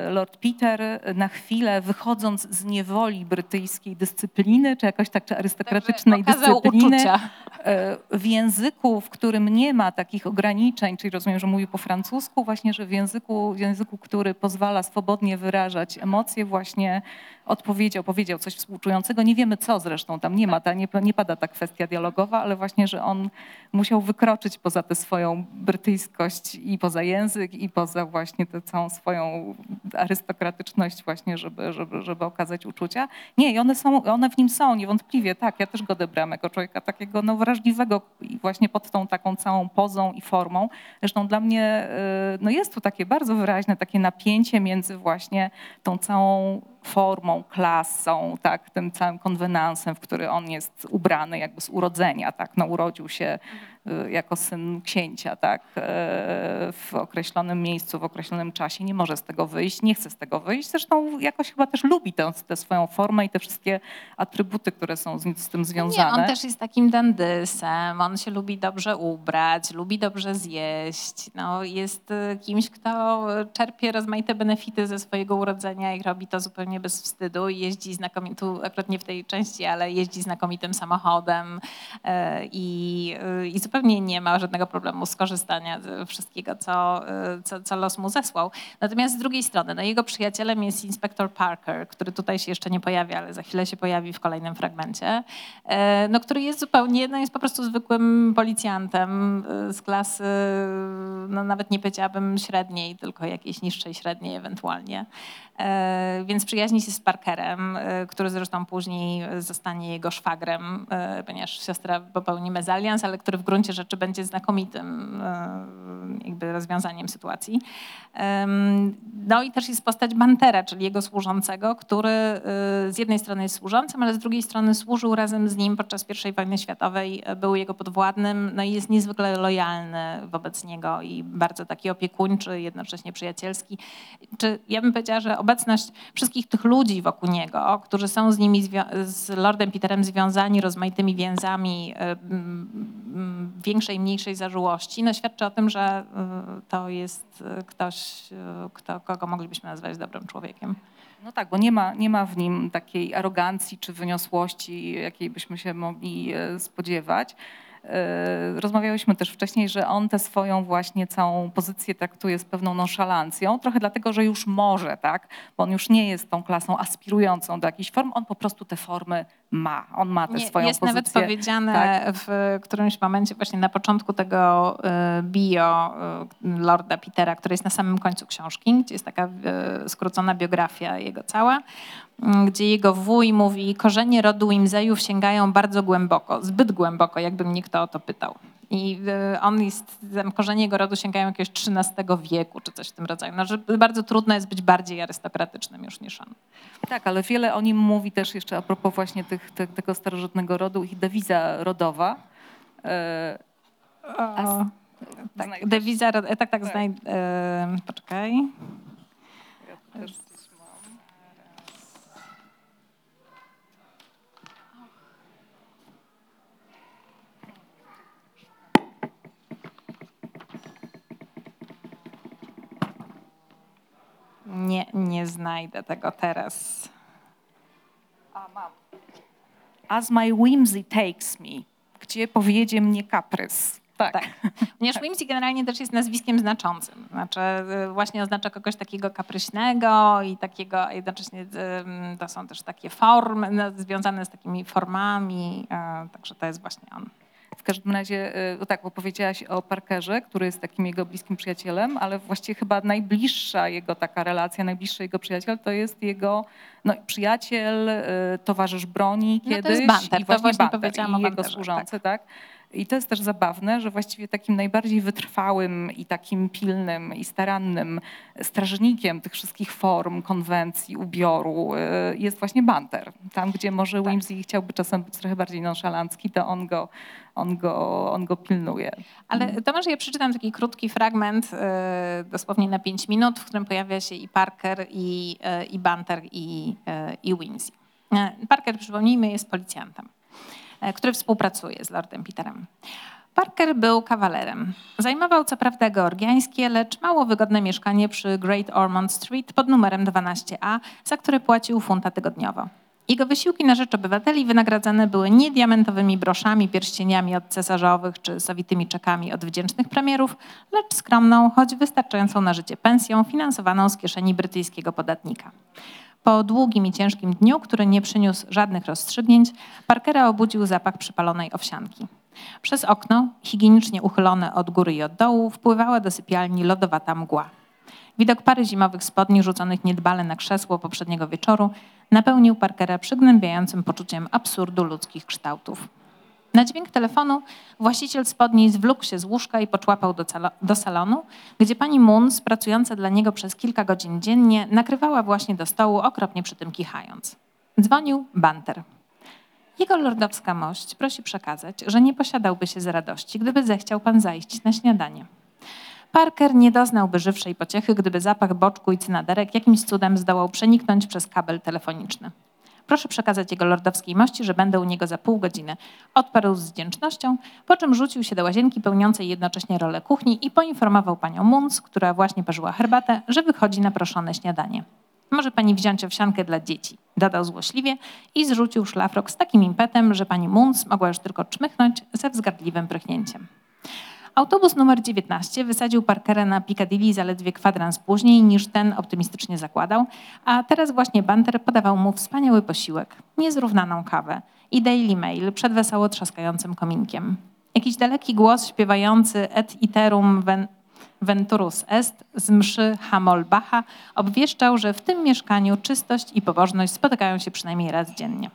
e, Lord Peter na chwilę wychodząc z niewoli brytyjskiej dyscypliny, czy jakoś tak, czy arystokratycznej dyscypliny, uczucia. e, w języku, w którym nie ma takich ograniczeń, czyli rozumiem, że mówi po francusku, właśnie, że w języku, w języku, który pozwala swobodnie wyrażać emocje, właśnie odpowiedział, powiedział coś współczującego. Nie wiemy co zresztą, tam nie ma, ta, nie, nie pada ta kwestia dialogowa, ale właśnie, że on musiał wykroczyć poza tę swoją brytyjskość i poza język i poza właśnie tę całą swoją arystokratyczność właśnie, żeby, żeby, żeby okazać uczucia. Nie, i one, są, one w nim są, niewątpliwie, tak. Ja też go odebrałam jako człowieka takiego no, wrażliwego i właśnie pod tą taką całą pozą i formą. Zresztą dla mnie y, no, jest tu takie bardzo wyraźne takie napięcie między właśnie tą całą formą, klasą, tak, tym całym konwenansem, w który on jest ubrany jakby z urodzenia, tak, no urodził się y, jako syn księcia, tak, y, w określonym miejscu, w określonym czasie, nie może z tego wyjść, nie chce z tego wyjść, zresztą jakoś chyba też lubi tę, tę swoją formę i te wszystkie atrybuty, które są z, z tym związane. Nie, on też jest takim dandysem, on się lubi dobrze ubrać, lubi dobrze zjeść. No, jest y, kimś, kto czerpie rozmaite benefity ze swojego urodzenia i robi to zupełnie bez wstydu. I Jeździ znakomitym, tu akurat nie w tej części, ale jeździ znakomitym samochodem y, i, y, i zupełnie nie ma żadnego problemu z korzystania ze wszystkiego, co, y, co, co los mu zesłał. Natomiast z drugiej strony, no, jego przyjacielem jest inspektor Parker, który tutaj się jeszcze nie pojawia, ale za chwilę się pojawi w kolejnym fragmencie, e, no, który jest zupełnie, no, jest po prostu zwykłym policjantem e, z klasy, no, nawet nie powiedziałabym średniej, tylko jakiejś niższej średniej ewentualnie. E, Więc przyjaźni się z Parkerem, e, który zresztą później zostanie jego szwagrem, e, ponieważ siostra popełni mezalians, ale który w gruncie rzeczy będzie znakomitym jakby rozwiązaniem sytuacji. No i też jest postać Bantera, czyli jego służącego, który z jednej strony jest służącym, ale z drugiej strony służył razem z nim podczas I wojny światowej, był jego podwładnym, no i jest niezwykle lojalny wobec niego i bardzo taki opiekuńczy, jednocześnie przyjacielski. Czy ja bym powiedziała, że obecność wszystkich tych ludzi wokół niego, którzy są z nimi, z Lordem Peterem związani rozmaitymi więzami y, mm, większej, mniejszej zażyłości, no świadczy o tym, że y, to jest y, ktoś, kto, kogo moglibyśmy nazwać dobrym człowiekiem. No tak, bo nie ma, nie ma w nim takiej arogancji czy wyniosłości, jakiej byśmy się mogli spodziewać. E, Rozmawiałyśmy też wcześniej, że on tę swoją właśnie całą pozycję traktuje z pewną nonszalancją, trochę dlatego, że już może, tak? Bo on już nie jest tą klasą aspirującą do jakichś form, on po prostu te formy ma. On ma tę swoją jest pozycję. nawet powiedziane tak. w którymś momencie właśnie na początku tego y, bio y, Lorda Petera, który jest na samym końcu książki, gdzie jest taka y, skrócona biografia jego cała, gdzie jego wuj mówi, korzenie rodu Imzejów sięgają bardzo głęboko, zbyt głęboko, jakby mnie kto o to pytał. I y, on jest, korzenie jego rodu sięgają jakiegoś XIII wieku, czy coś w tym rodzaju. No, że bardzo trudno jest być bardziej arystokratycznym już niż on. Tak, ale wiele o nim mówi też jeszcze a propos właśnie tych, te, tego starożytnego rodu, ich dewiza rodowa. E, s- Tak, dewiza, ro- tak, tak, Tak. znaj, e, poczekaj. Ja też Nie, nie znajdę tego teraz. A, mam. As my whimsy takes me, gdzie powiedzie mnie kaprys. Tak. Tak. *laughs* Ponieważ Whimsy generalnie też jest nazwiskiem znaczącym. Znaczy y, właśnie oznacza kogoś takiego kapryśnego i takiego, jednocześnie y, to są też takie formy no, związane z takimi formami, y, także to jest właśnie on. W każdym razie, y, tak, bo powiedziałaś o Parkerze, który jest takim jego bliskim przyjacielem, ale właściwie chyba najbliższa jego taka relacja, najbliższy jego przyjaciel to jest jego no, przyjaciel, y, towarzysz broni No to kiedyś. jest Banter, i to właśnie właśnie Banter, powiedziałam i o jego Banterze, służący, tak. I to jest też zabawne, że właściwie takim najbardziej wytrwałym i takim pilnym i starannym strażnikiem tych wszystkich form, konwencji, ubioru y, jest właśnie Banter. Tam, gdzie może Tak. Whimsy chciałby czasem być trochę bardziej nonszalancki, to on go, on go, on go pilnuje. Ale to może ja przeczytam taki krótki fragment, y, dosłownie na 5 minut, w którym pojawia się i Parker, i, y, i Banter, i, i Whimsy. Parker, przypomnijmy, jest policjantem, który współpracuje z Lordem Peterem. Parker był kawalerem. Zajmował co prawda georgiańskie, lecz mało wygodne mieszkanie przy Great Ormond Street pod numerem 12A, za które płacił funta tygodniowo. Jego wysiłki na rzecz obywateli wynagradzane były nie diamentowymi broszami, pierścieniami od cesarzowych czy zawitymi czekami od wdzięcznych premierów, lecz skromną, choć wystarczającą na życie pensją finansowaną z kieszeni brytyjskiego podatnika. Po długim i ciężkim dniu, który nie przyniósł żadnych rozstrzygnięć, Parkera obudził zapach przypalonej owsianki. Przez okno, higienicznie uchylone od góry i od dołu, wpływała do sypialni lodowata mgła. Widok pary zimowych spodni rzuconych niedbale na krzesło poprzedniego wieczoru napełnił Parkera przygnębiającym poczuciem absurdu ludzkich kształtów. Na dźwięk telefonu właściciel spodni zwlókł się z łóżka i poczłapał do, do salonu, gdzie pani Moons, pracująca dla niego przez kilka godzin dziennie, nakrywała właśnie do stołu, okropnie przy tym kichając. Dzwonił Banter. Jego lordowska mość prosi przekazać, że nie posiadałby się z radości, gdyby zechciał pan zajść na śniadanie. Parker nie doznałby żywszej pociechy, gdyby zapach boczku i cynaderek jakimś cudem zdołał przeniknąć przez kabel telefoniczny. Proszę przekazać jego lordowskiej mości, że będę u niego za pół godziny. Odparł z wdzięcznością, po czym rzucił się do łazienki pełniącej jednocześnie rolę kuchni i poinformował panią Muns, która właśnie parzyła herbatę, że wychodzi na proszone śniadanie. Może pani wziąć owsiankę dla dzieci, dodał złośliwie i zrzucił szlafrok z takim impetem, że pani Muns mogła już tylko czmychnąć ze wzgardliwym prychnięciem. Autobus numer 19 wysadził Parkera na Piccadilly zaledwie kwadrans później niż ten optymistycznie zakładał, a teraz właśnie Banter podawał mu wspaniały posiłek, niezrównaną kawę i Daily Mail przed wesoło trzaskającym kominkiem. Jakiś daleki głos śpiewający et iterum ven venturus est z mszy Hamolbacha obwieszczał, że w tym mieszkaniu czystość i pobożność spotykają się przynajmniej raz dziennie.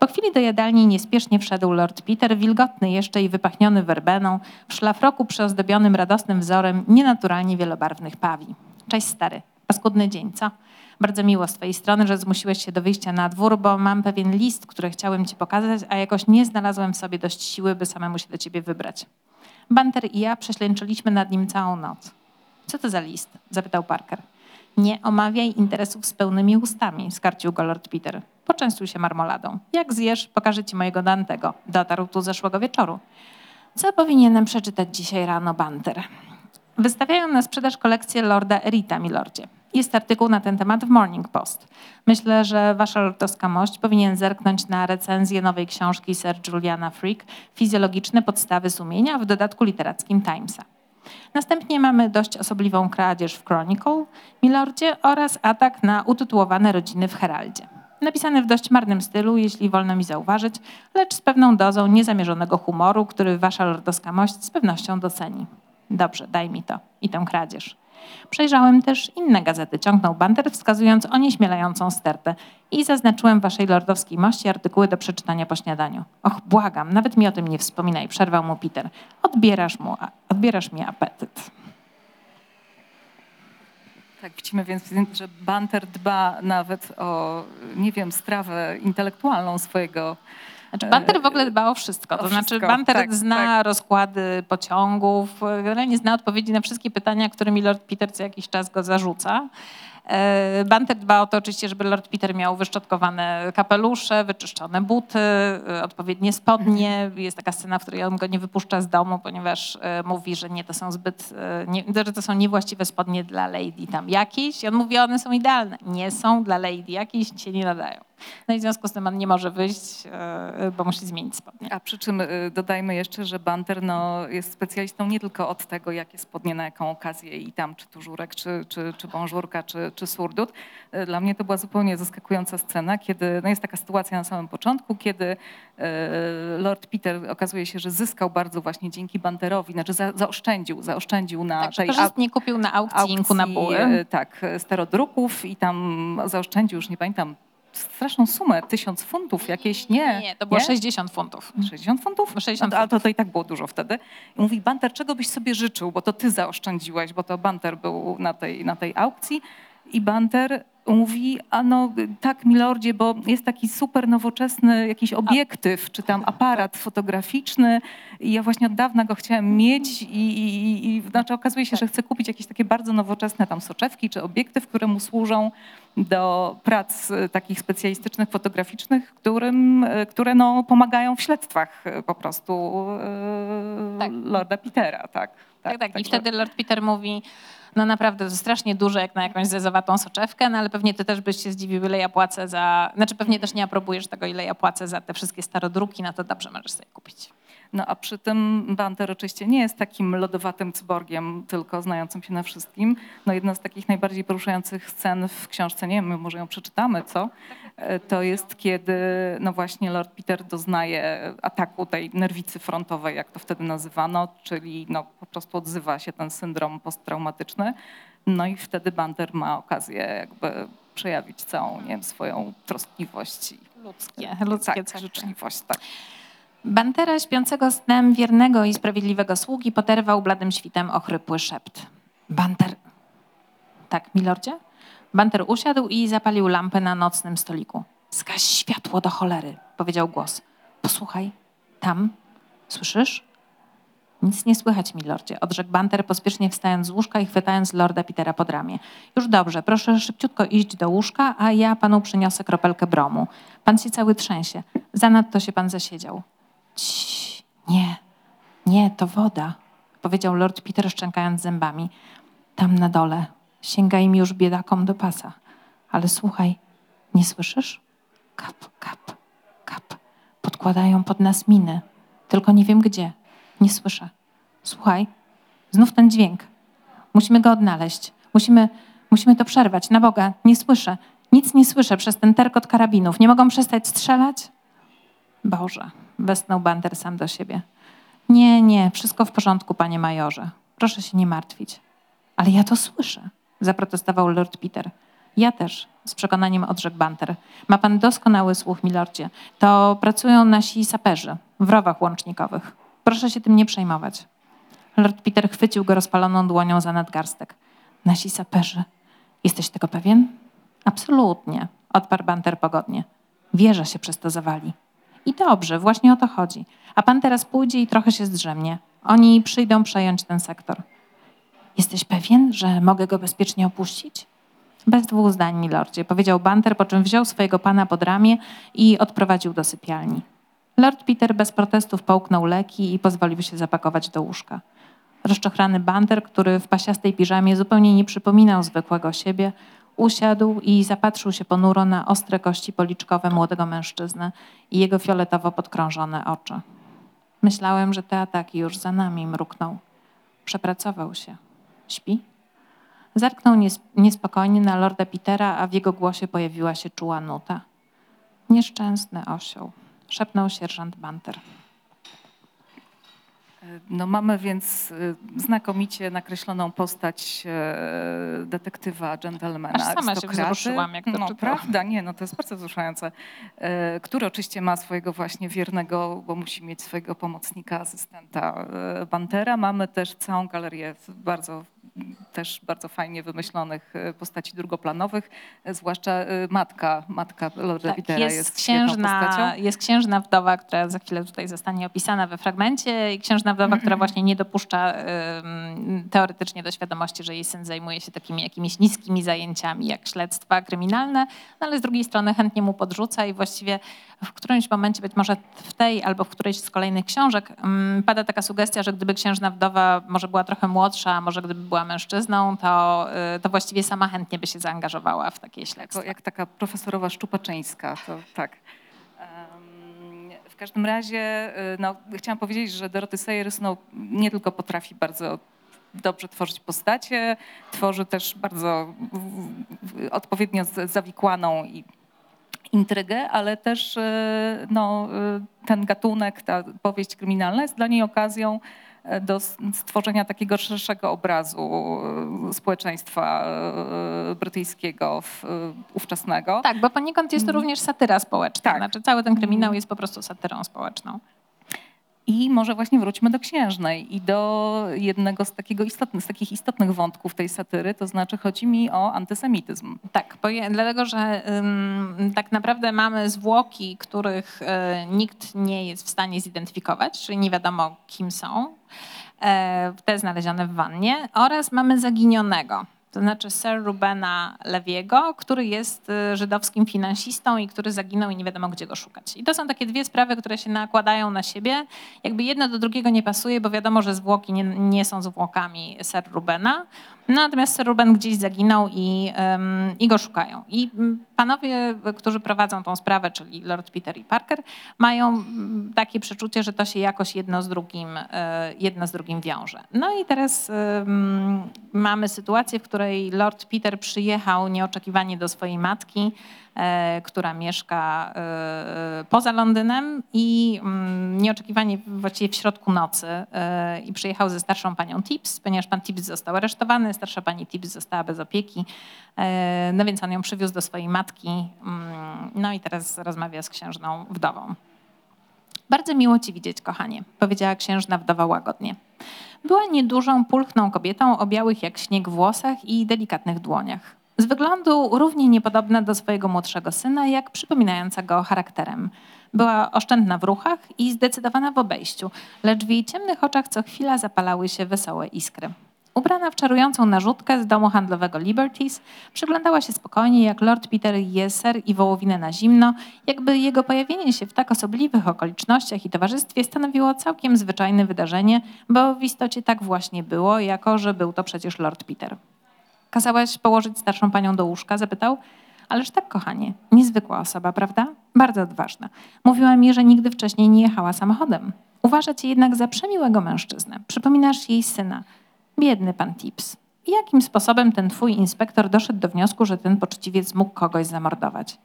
Po chwili do jadalni niespiesznie wszedł Lord Peter, wilgotny jeszcze i wypachniony werbeną, w szlafroku przyozdobionym radosnym wzorem nienaturalnie wielobarwnych pawi. Cześć stary, paskudny dzień, co? Bardzo miło z twojej strony, że zmusiłeś się do wyjścia na dwór, bo mam pewien list, który chciałem ci pokazać, a jakoś nie znalazłem w sobie dość siły, by samemu się do ciebie wybrać. Banter i ja prześlęczyliśmy nad nim całą noc. Co to za list? zapytał Parker. Nie omawiaj interesów z pełnymi ustami, skarcił go Lord Peter. Poczęstuj się marmoladą. Jak zjesz, pokażę ci mojego Dantego. Dotarł tu zeszłego wieczoru. Co powinienem przeczytać dzisiaj rano, Banter? Wystawiają na sprzedaż kolekcję Lorda Erita, milordzie. Jest artykuł na ten temat w Morning Post. Myślę, że wasza lordowska mość powinien zerknąć na recenzję nowej książki Sir Juliana Freak Fizjologiczne podstawy sumienia w dodatku literackim Timesa. Następnie mamy dość osobliwą kradzież w Chronicle, Milordzie oraz atak na utytułowane rodziny w Heraldzie. Napisany w dość marnym stylu, jeśli wolno mi zauważyć, lecz z pewną dozą niezamierzonego humoru, który wasza lordowska mość z pewnością doceni. Dobrze, daj mi to i tę kradzież. Przejrzałem też inne gazety, ciągnął Banter, wskazując onieśmielającą stertę i zaznaczyłem waszej lordowskiej mości artykuły do przeczytania po śniadaniu. Och, błagam, nawet mi o tym nie wspominaj, przerwał mu Peter. Odbierasz, mu, odbierasz mi apetyt. Tak, widzimy więc, że Banter dba nawet o, nie wiem, strawę intelektualną swojego. Znaczy Banter w ogóle dba o wszystko. O To znaczy wszystko, Banter tak, zna tak. rozkłady pociągów, generalnie zna odpowiedzi na wszystkie pytania, którymi Lord Peter co jakiś czas go zarzuca. E, Banter dba o to oczywiście, żeby Lord Peter miał wyszczotkowane kapelusze, wyczyszczone buty, e, odpowiednie spodnie. Jest taka scena, w której on go nie wypuszcza z domu, ponieważ e, mówi, że nie, to są zbyt, nie, że to są niewłaściwe spodnie dla lady tam jakiejś. I on mówi, one są idealne. Nie są dla lady jakiejś, się nie nadają. No i w związku z tym on nie może wyjść, e, bo musi zmienić spodnie. A przy czym y, dodajmy jeszcze, że Banter no, jest specjalistą nie tylko od tego, jakie spodnie na jaką okazję i tam, czy tużurek, czy, czy, czy bążurka, czy, czy surdut. Y, Dla mnie to była zupełnie zaskakująca scena, kiedy, no jest taka sytuacja na samym początku, kiedy Lord Peter okazuje się, że zyskał bardzo właśnie dzięki Banterowi, znaczy za, zaoszczędził, zaoszczędził na Tak, tej korzystnie kupił na aukcji inku na buły. e, Tak, starodruków i tam zaoszczędził, już nie pamiętam, straszną sumę, tysiąc funtów jakieś, nie. Nie, to było 60 funtów. 60 funtów? 60 no, ale to, to i tak było dużo wtedy. I mówi, Banter, czego byś sobie życzył, bo to ty zaoszczędziłeś, bo to Banter był na tej, na tej aukcji. I Banter mówi, a no tak, milordzie, bo jest taki super nowoczesny jakiś obiektyw, czy tam aparat fotograficzny i ja właśnie od dawna go chciałem mieć i, i, i znaczy okazuje się, że chcę kupić jakieś takie bardzo nowoczesne tam soczewki czy obiektyw, które mu służą do prac e, takich specjalistycznych, fotograficznych, którym, e, które no, pomagają w śledztwach e, po prostu Tak. Lorda Petera. Tak, Tak, tak. I Także- wtedy Lord Peter mówi, no naprawdę strasznie duże jak na jakąś zezowatą soczewkę, no ale pewnie ty też byś się zdziwił, ile ja płacę za... Znaczy pewnie też nie aprobujesz tego, ile ja płacę za te wszystkie starodruki, no to dobrze, możesz sobie kupić. No a przy tym Banter oczywiście nie jest takim lodowatym cyborgiem, tylko znającym się na wszystkim. No jedna z takich najbardziej poruszających scen w książce, nie wiem, my może ją przeczytamy, co? E, To jest kiedy no właśnie Lord Peter doznaje ataku tej nerwicy frontowej, jak to wtedy nazywano, czyli no po prostu odzywa się ten syndrom posttraumatyczny. No i wtedy Banter ma okazję jakby przejawić całą, nie wiem, swoją troskliwość i Ludzkie, ludzkie tak, cechy. życzliwość, tak. Bantera śpiącego snem wiernego i sprawiedliwego sługi poderwał bladym świtem ochrypły szept. Banter... Tak, milordzie? Banter usiadł i zapalił lampę na nocnym stoliku. Zgaś światło do cholery, powiedział głos. Posłuchaj, tam, słyszysz? Nic nie słychać, milordzie, odrzekł Banter, pospiesznie wstając z łóżka i chwytając lorda Petera pod ramię. Już dobrze, proszę szybciutko iść do łóżka, a ja panu przyniosę kropelkę bromu. Pan się cały trzęsie. Zanadto się pan zasiedział. Cii, nie, nie, to woda, powiedział lord Peter szczękając zębami. Tam na dole. Sięga im już biedakom do pasa. Ale słuchaj, nie słyszysz? Kap, kap, kap. Podkładają pod nas miny. Tylko nie wiem gdzie. Nie słyszę. Słuchaj, znów ten dźwięk. Musimy go odnaleźć. Musimy, musimy to przerwać. Na Boga, nie słyszę. Nic nie słyszę przez ten terkot karabinów. Nie mogą przestać strzelać? Boże, westnął Banter sam do siebie. Nie, nie, wszystko w porządku, panie majorze. Proszę się nie martwić. Ale ja to słyszę, zaprotestował Lord Peter. Ja też, z przekonaniem odrzekł Banter. Ma pan doskonały słuch, milordzie. To pracują nasi saperzy w rowach łącznikowych. Proszę się tym nie przejmować. Lord Peter chwycił go rozpaloną dłonią za nadgarstek. Nasi saperzy. Jesteś tego pewien? Absolutnie, odparł Banter pogodnie. Wieża się przez to zawali. I dobrze, właśnie o to chodzi. A pan teraz pójdzie i trochę się zdrzemnie. Oni przyjdą przejąć ten sektor. Jesteś pewien, że mogę go bezpiecznie opuścić? Bez dwóch zdań, milordzie, powiedział Banter, po czym wziął swojego pana pod ramię i odprowadził do sypialni. Lord Peter bez protestów połknął leki i pozwolił się zapakować do łóżka. Rozczochrany Banter, który w pasiastej piżamie zupełnie nie przypominał zwykłego siebie, usiadł i zapatrzył się ponuro na ostre kości policzkowe młodego mężczyzny i jego fioletowo podkrążone oczy. Myślałem, że te ataki już za nami, mruknął. Przepracował się. Śpi? Zerknął nies- niespokojnie na lorda Petera, a w jego głosie pojawiła się czuła nuta. Nieszczęsny osioł, szepnął sierżant Banter. No mamy więc y, znakomicie nakreśloną postać e, detektywa, dżentelmena, Aż sama się wzruszyłam, jak to No czytałam. prawda, nie, no to jest bardzo wzruszające. E, Który oczywiście ma swojego właśnie wiernego, bo musi mieć swojego pomocnika, asystenta e, Bantera. Mamy też całą galerię bardzo też bardzo fajnie wymyślonych e, postaci drugoplanowych, e, zwłaszcza e, matka, matka Lorda Tak, Petera jest, jest, księżna, postacią. jest księżna wdowa, która za chwilę tutaj zostanie opisana we fragmencie i księżna wdowa, która właśnie nie dopuszcza teoretycznie do świadomości, że jej syn zajmuje się takimi jakimiś niskimi zajęciami jak śledztwa kryminalne, no ale z drugiej strony chętnie mu podrzuca i właściwie w którymś momencie, być może w tej albo w którejś z kolejnych książek ym, pada taka sugestia, że gdyby księżna wdowa może była trochę młodsza, a może gdyby była była mężczyzną, to, y, to właściwie sama chętnie by się zaangażowała w takie śledztwo. Jak taka profesorowa Szczupaczyńska, to tak. W każdym razie y, no, chciałam powiedzieć, że Dorothy Sayers no, nie tylko potrafi bardzo dobrze tworzyć postacie, tworzy też bardzo odpowiednio zawikłaną i intrygę, ale też y, no, ten gatunek, ta powieść kryminalna jest dla niej okazją do s- stworzenia takiego szerszego obrazu y, społeczeństwa y, brytyjskiego w- ówczesnego. Tak, bo poniekąd jest to również satyra społeczna. Tak. Znaczy cały ten kryminał jest po prostu satyrą społeczną. I może właśnie wróćmy do księżnej i do jednego z, takiego istotnych, z takich istotnych wątków tej satyry, to znaczy chodzi mi o antysemityzm. Tak, poje- dlatego że ym, tak naprawdę mamy zwłoki, których y, nikt nie jest w stanie zidentyfikować, czyli nie wiadomo kim są, e, te znalezione w wannie, oraz mamy zaginionego. To znaczy Sir Rubena Lewiego, który jest y, żydowskim finansistą i który zaginął i nie wiadomo gdzie go szukać. I to są takie dwie sprawy, które się nakładają na siebie. Jakby jedno do drugiego nie pasuje, bo wiadomo, że zwłoki nie, nie są zwłokami Sir Rubena. Natomiast Sir Ruben gdzieś zaginął i, i go szukają. I mm, panowie, którzy prowadzą tą sprawę, czyli Lord Peter i Parker, mają mm, takie przeczucie, że to się jakoś jedno z drugim, e, jedno z drugim wiąże. No i teraz em, mamy sytuację, w której Lord Peter przyjechał nieoczekiwanie do swojej matki, e, która mieszka e, poza Londynem i mm, nieoczekiwanie właściwie w środku nocy e, i przyjechał ze starszą panią Tips, ponieważ pan Tips został aresztowany, starsza pani Tips została bez opieki, e, no więc on ją przywiózł do swojej matki, mm, no i teraz rozmawia z księżną wdową. Bardzo miło ci widzieć, kochanie, powiedziała księżna wdowa łagodnie. Była niedużą, pulchną kobietą o białych jak śnieg włosach i delikatnych dłoniach. Z wyglądu równie niepodobna do swojego młodszego syna, jak przypominająca go charakterem. Była oszczędna w ruchach i zdecydowana w obejściu, lecz w jej ciemnych oczach co chwila zapalały się wesołe iskry. Ubrana w czarującą narzutkę z domu handlowego Liberties, przyglądała się spokojnie, jak Lord Peter je ser i wołowinę na zimno, jakby jego pojawienie się w tak osobliwych okolicznościach i towarzystwie stanowiło całkiem zwyczajne wydarzenie, bo w istocie tak właśnie było, jako że był to przecież Lord Peter. Kazałaś położyć starszą panią do łóżka? Zapytał. Ależ tak, kochanie, niezwykła osoba, prawda? Bardzo odważna. Mówiła mi, że nigdy wcześniej nie jechała samochodem. Uważa cię jednak za przemiłego mężczyznę. Przypominasz jej syna. Biedny pan Tips. Jakim sposobem ten twój inspektor doszedł do wniosku, że ten poczciwiec mógł kogoś zamordować?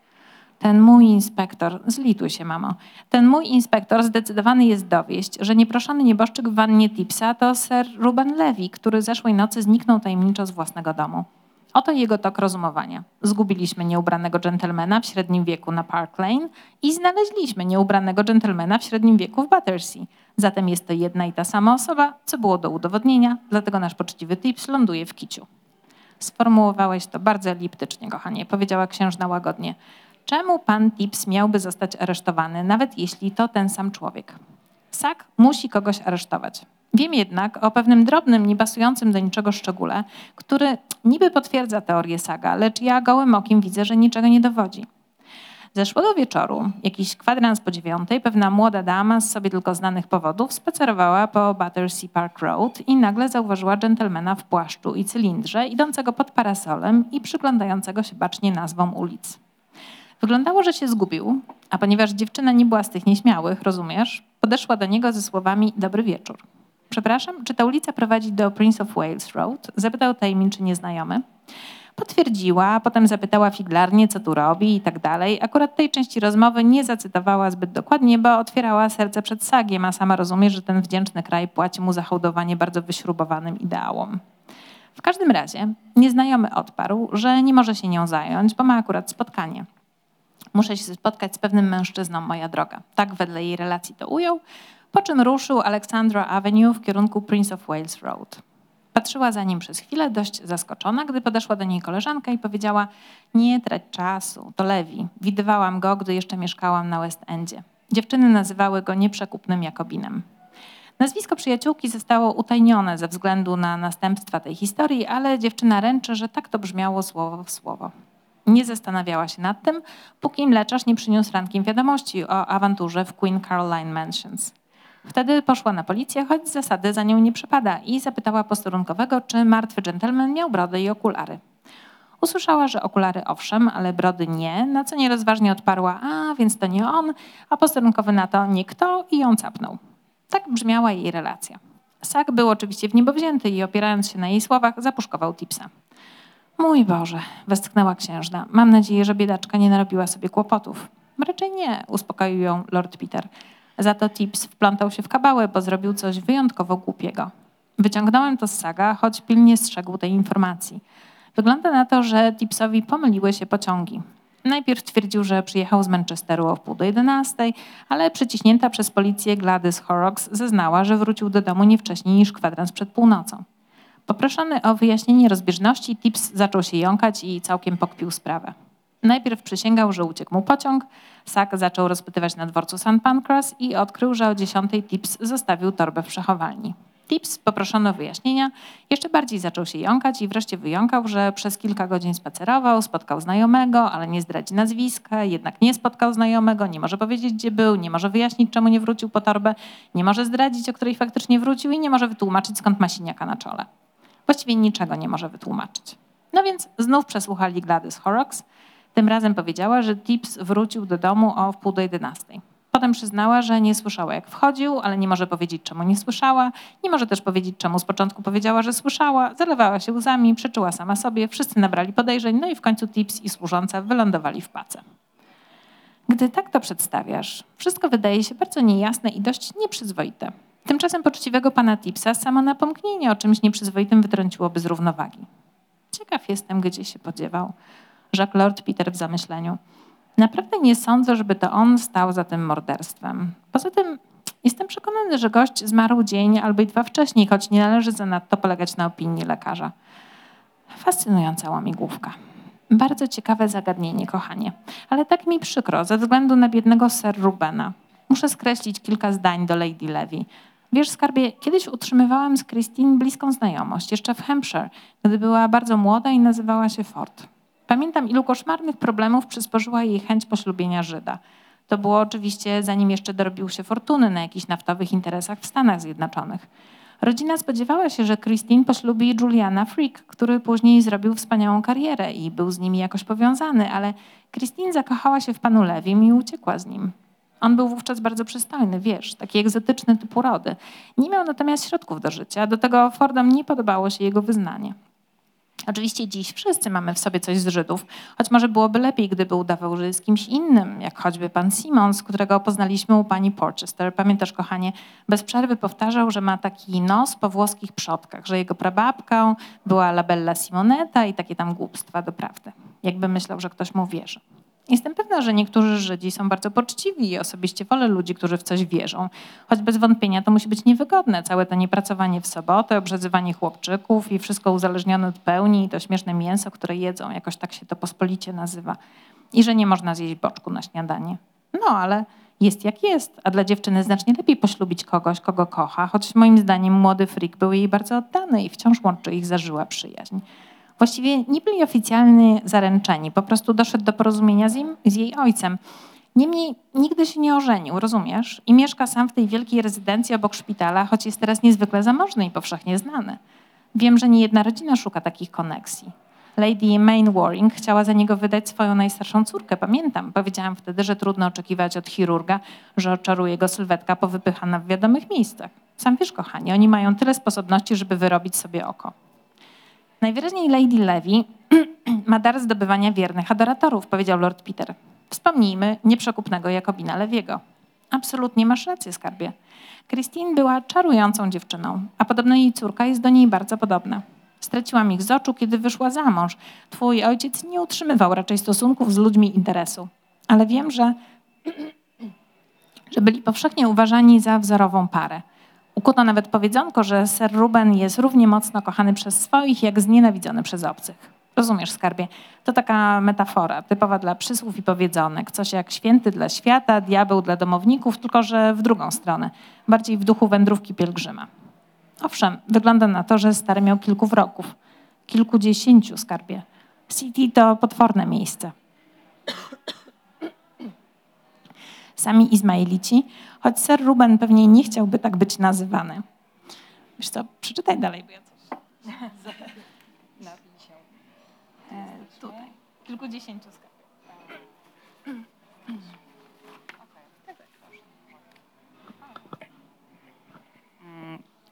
Ten mój inspektor, zlituj się, mamo. Ten mój inspektor zdecydowany jest dowieść, że nieproszony nieboszczyk w wannie Tipsa to Sir Ruben Levy, który zeszłej nocy zniknął tajemniczo z własnego domu. Oto jego tok rozumowania. Zgubiliśmy nieubranego dżentelmena w średnim wieku na Park Lane i znaleźliśmy nieubranego dżentelmena w średnim wieku w Battersea. Zatem jest to jedna i ta sama osoba, co było do udowodnienia, dlatego nasz poczciwy Tips ląduje w kiciu. Sformułowałeś to bardzo eliptycznie, kochanie, powiedziała księżna łagodnie. Czemu pan Tips miałby zostać aresztowany, nawet jeśli to ten sam człowiek? Sak musi kogoś aresztować. Wiem jednak o pewnym drobnym, niepasującym do niczego szczególe, który niby potwierdza teorię Saga, lecz ja gołym okiem widzę, że niczego nie dowodzi. Zeszłego wieczoru, jakiś kwadrans po dziewiątej, pewna młoda dama z sobie tylko znanych powodów spacerowała po Battersea Park Road i nagle zauważyła dżentelmena w płaszczu i cylindrze, idącego pod parasolem i przyglądającego się bacznie nazwom ulic. Wyglądało, że się zgubił, a ponieważ dziewczyna nie była z tych nieśmiałych, rozumiesz, podeszła do niego ze słowami dobry wieczór. Przepraszam, czy ta ulica prowadzi do Prince of Wales Road? Zapytał tajemniczy nieznajomy. Potwierdziła, potem zapytała figlarnie, co tu robi i tak dalej. Akurat tej części rozmowy nie zacytowała zbyt dokładnie, bo otwierała serce przed sagiem, a sama rozumie, że ten wdzięczny kraj płaci mu za hołdowanie bardzo wyśrubowanym ideałom. W każdym razie nieznajomy odparł, że nie może się nią zająć, bo ma akurat spotkanie. Muszę się spotkać z pewnym mężczyzną, moja droga. Tak wedle jej relacji to ujął, po czym ruszył Alexandra Avenue w kierunku Prince of Wales Road. Patrzyła za nim przez chwilę, dość zaskoczona, gdy podeszła do niej koleżanka i powiedziała: Nie trać czasu, to Lewi. Widywałam go, gdy jeszcze mieszkałam na West Endzie. Dziewczyny nazywały go nieprzekupnym Jakobinem. Nazwisko przyjaciółki zostało utajnione ze względu na następstwa tej historii, ale dziewczyna ręczy, że tak to brzmiało słowo w słowo. Nie zastanawiała się nad tym, póki mleczarz nie przyniósł rankiem wiadomości o awanturze w Queen Caroline Mansions. Wtedy poszła na policję, choć z zasady za nią nie przepada i zapytała posterunkowego, czy martwy dżentelmen miał brodę i okulary. Usłyszała, że okulary owszem, ale brody nie, na co nierozważnie odparła, a więc to nie on, a posterunkowy na to nie kto i ją capnął. Tak brzmiała jej relacja. Sak był oczywiście w niebo wzięty i opierając się na jej słowach, zapuszkował tipsa. Mój Boże, westchnęła księżna. Mam nadzieję, że biedaczka nie narobiła sobie kłopotów. Raczej nie, uspokoił ją Lord Peter. Za to Tips wplątał się w kabałę, bo zrobił coś wyjątkowo głupiego. Wyciągnąłem to z Saga, choć pilnie strzegł tej informacji. Wygląda na to, że Tipsowi pomyliły się pociągi. Najpierw twierdził, że przyjechał z Manchesteru o wpół do 11, ale przyciśnięta przez policję Gladys Horrocks zeznała, że wrócił do domu nie wcześniej niż kwadrans przed północą. Poproszony o wyjaśnienie rozbieżności, Tips zaczął się jąkać i całkiem pokpił sprawę. Najpierw przysięgał, że uciekł mu pociąg, Sack zaczął rozpytywać na dworcu St. Pancras i odkrył, że o 10 Tips zostawił torbę w przechowalni. Tips poproszono o wyjaśnienia, jeszcze bardziej zaczął się jąkać i wreszcie wyjąkał, że przez kilka godzin spacerował, spotkał znajomego, ale nie zdradzi nazwiska, jednak nie spotkał znajomego, nie może powiedzieć, gdzie był, nie może wyjaśnić, czemu nie wrócił po torbę, nie może zdradzić, o której faktycznie wrócił i nie może wytłumaczyć, skąd ma siniaka na czole. Właściwie niczego nie może wytłumaczyć. No więc znów przesłuchali Gladys Horrocks. Tym razem powiedziała, że Tips wrócił do domu o wpół do jedenastej. Potem przyznała, że nie słyszała jak wchodził, ale nie może powiedzieć czemu nie słyszała. Nie może też powiedzieć czemu z początku powiedziała, że słyszała. Zalewała się łzami, przeczyła sama sobie, wszyscy nabrali podejrzeń, no i w końcu Tips i służąca wylądowali w pace. Gdy tak to przedstawiasz, wszystko wydaje się bardzo niejasne i dość nieprzyzwoite. Tymczasem poczciwego pana Tipsa samo napomknienie o czymś nieprzyzwoitym wytrąciłoby z równowagi. Ciekaw jestem, gdzie się podziewał, rzekł Lord Peter w zamyśleniu. Naprawdę nie sądzę, żeby to on stał za tym morderstwem. Poza tym jestem przekonany, że gość zmarł dzień albo i dwa wcześniej, choć nie należy zanadto polegać na opinii lekarza. Fascynująca łamigłówka. Bardzo ciekawe zagadnienie, kochanie. Ale tak mi przykro, ze względu na biednego Sir Rubena. Muszę skreślić kilka zdań do Lady Levy. Wiesz, skarbie, kiedyś utrzymywałam z Christine bliską znajomość, jeszcze w Hampshire, gdy była bardzo młoda i nazywała się Ford. Pamiętam, ilu koszmarnych problemów przysporzyła jej chęć poślubienia Żyda. To było oczywiście zanim jeszcze dorobił się fortuny na jakichś naftowych interesach w Stanach Zjednoczonych. Rodzina spodziewała się, że Christine poślubi Juliana Freak, który później zrobił wspaniałą karierę i był z nimi jakoś powiązany, ale Christine zakochała się w panu Lewim i uciekła z nim. On był wówczas bardzo przystojny, wiesz, taki egzotyczny typ urody. Nie miał natomiast środków do życia, do tego Fordom nie podobało się jego wyznanie. Oczywiście dziś wszyscy mamy w sobie coś z Żydów, choć może byłoby lepiej, gdyby udawał, że jest kimś innym, jak choćby pan Simons, którego poznaliśmy u pani Porchester. Pamiętasz, kochanie, bez przerwy powtarzał, że ma taki nos po włoskich przodkach, że jego prababką była Labella Simonetta i takie tam głupstwa doprawdy. Jakby myślał, że ktoś mu wierzy. Jestem pewna, że niektórzy Żydzi są bardzo poczciwi i osobiście wolę ludzi, którzy w coś wierzą. Choć bez wątpienia to musi być niewygodne. Całe to niepracowanie w sobotę, obrzezywanie chłopczyków i wszystko uzależnione od pełni i to śmieszne mięso, które jedzą, jakoś tak się to pospolicie nazywa. I że nie można zjeść boczku na śniadanie. No, ale jest jak jest, a dla dziewczyny znacznie lepiej poślubić kogoś, kogo kocha, choć moim zdaniem młody frik był jej bardzo oddany i wciąż łączy ich zażyła przyjaźń. Właściwie nie byli oficjalnie zaręczeni, po prostu doszedł do porozumienia z, im, z jej ojcem. Niemniej nigdy się nie ożenił, rozumiesz? I mieszka sam w tej wielkiej rezydencji obok szpitala, choć jest teraz niezwykle zamożny i powszechnie znany. Wiem, że nie jedna rodzina szuka takich koneksji. Lady Main Waring chciała za niego wydać swoją najstarszą córkę, pamiętam. Powiedziałam wtedy, że trudno oczekiwać od chirurga, że oczaruje go sylwetka powypychana w wiadomych miejscach. Sam wiesz, kochanie, oni mają tyle sposobności, żeby wyrobić sobie oko. Najwyraźniej Lady Levy *clears throat* ma dar zdobywania wiernych adoratorów, powiedział Lord Peter. Wspomnijmy nieprzekupnego Jakobina Lewiego. Absolutnie masz rację, skarbie. Christine była czarującą dziewczyną, a podobno jej córka jest do niej bardzo podobna. Straciłam ich z oczu, kiedy wyszła za mąż. Twój ojciec nie utrzymywał raczej stosunków z ludźmi interesu. Ale wiem, że, *clears throat* że byli powszechnie uważani za wzorową parę. Ukuto nawet powiedzonko, że Sir Ruben jest równie mocno kochany przez swoich, jak znienawidzony przez obcych. Rozumiesz, skarbie? To taka metafora, typowa dla przysłów i powiedzonek. Coś jak święty dla świata, diabeł dla domowników, tylko że w drugą stronę. Bardziej w duchu wędrówki pielgrzyma. Owszem, wygląda na to, że stary miał kilku wrogów. Kilkudziesięciu, skarbie. City to potworne miejsce. *coughs* Sami Izmaelici, choć Sir Ruben pewnie nie chciałby tak być nazywany. Wiesz co, przeczytaj dalej, bo ja coś... *laughs* E, tutaj, kilkudziesięciu skarb.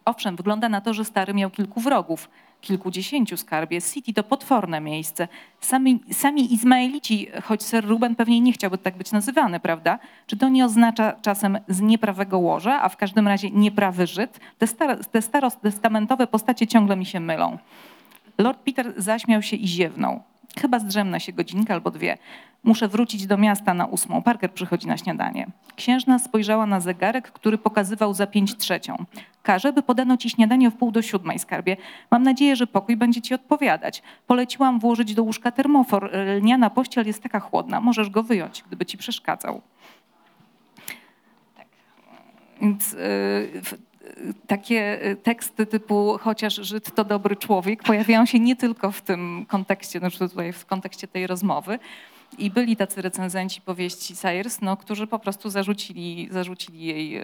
Owszem, wygląda na to, że stary miał kilku wrogów, kilkudziesięciu skarbie. City to potworne miejsce. Sami, sami Izmaelici, choć Sir Ruben pewnie nie chciałby tak być nazywany, prawda? Czy to nie oznacza czasem z nieprawego łoża, a w każdym razie nieprawy Żyd? Te, star, te starostestamentowe postacie ciągle mi się mylą. Lord Peter zaśmiał się i ziewnął. Chyba zdrzemnę się godzinkę albo dwie. Muszę wrócić do miasta na ósmą. Parker przychodzi na śniadanie. Księżna spojrzała na zegarek, który pokazywał za pięć trzecią. Każe, by podano ci śniadanie w pół do siódmej, skarbie. Mam nadzieję, że pokój będzie ci odpowiadać. Poleciłam włożyć do łóżka termofor. Lniana pościel jest taka chłodna. Możesz go wyjąć, gdyby ci przeszkadzał. Więc y, w- y, takie y, teksty typu chociaż Żyd to dobry człowiek pojawiają się nie tylko w tym kontekście, znaczy tutaj w kontekście tej rozmowy. I byli tacy recenzenci powieści Sayers, no, którzy po prostu zarzucili, zarzucili jej e,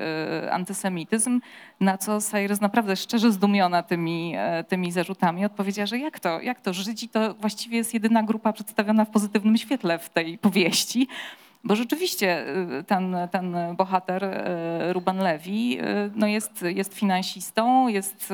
antysemityzm, na co Sayers naprawdę szczerze zdumiona tymi, e, tymi zarzutami odpowiedziała, że jak to, jak to, Żydzi to właściwie jest jedyna grupa przedstawiona w pozytywnym świetle w tej powieści. Bo rzeczywiście y, ten, ten bohater y, Ruben Levy y, no jest, jest finansistą, jest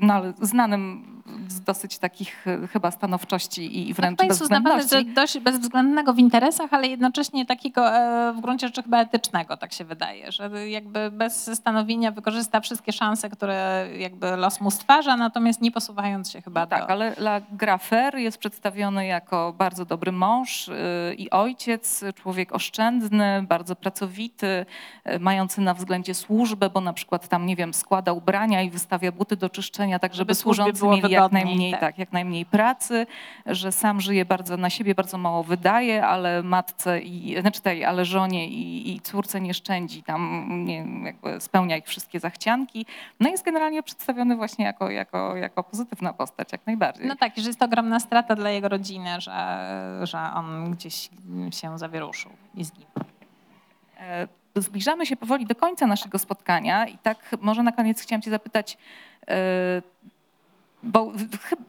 no, znanym z dosyć takich chyba stanowczości i- wręcz za bezwzględności. dość bezwzględnego w interesach, ale jednocześnie takiego e, w gruncie rzeczy chyba etycznego, tak się wydaje, że jakby bez zastanowienia wykorzysta wszystkie szanse, które jakby los mu stwarza, natomiast nie posuwając się chyba No tak, do... ale La Grafer jest przedstawiony jako bardzo dobry mąż i ojciec, człowiek oszczędny, bardzo pracowity, y, mający na względzie służbę, bo na przykład tam, nie wiem, składa ubrania i wystawia buty do czyszczenia, tak żeby, Żeby służący mieli jak wygodniej, najmniej, tak. tak. jak najmniej pracy, że sam żyje bardzo na siebie, bardzo mało wydaje, ale matce i, znaczy tej, ale żonie i, i córce nie szczędzi, tam nie, jakby spełnia ich wszystkie zachcianki. No jest generalnie przedstawiony właśnie jako, jako, jako pozytywna postać, jak najbardziej. No tak, że jest to ogromna strata dla jego rodziny, że, że on gdzieś się zawieruszył E, Zbliżamy się powoli do końca naszego spotkania i tak może na koniec chciałam cię zapytać, e, bo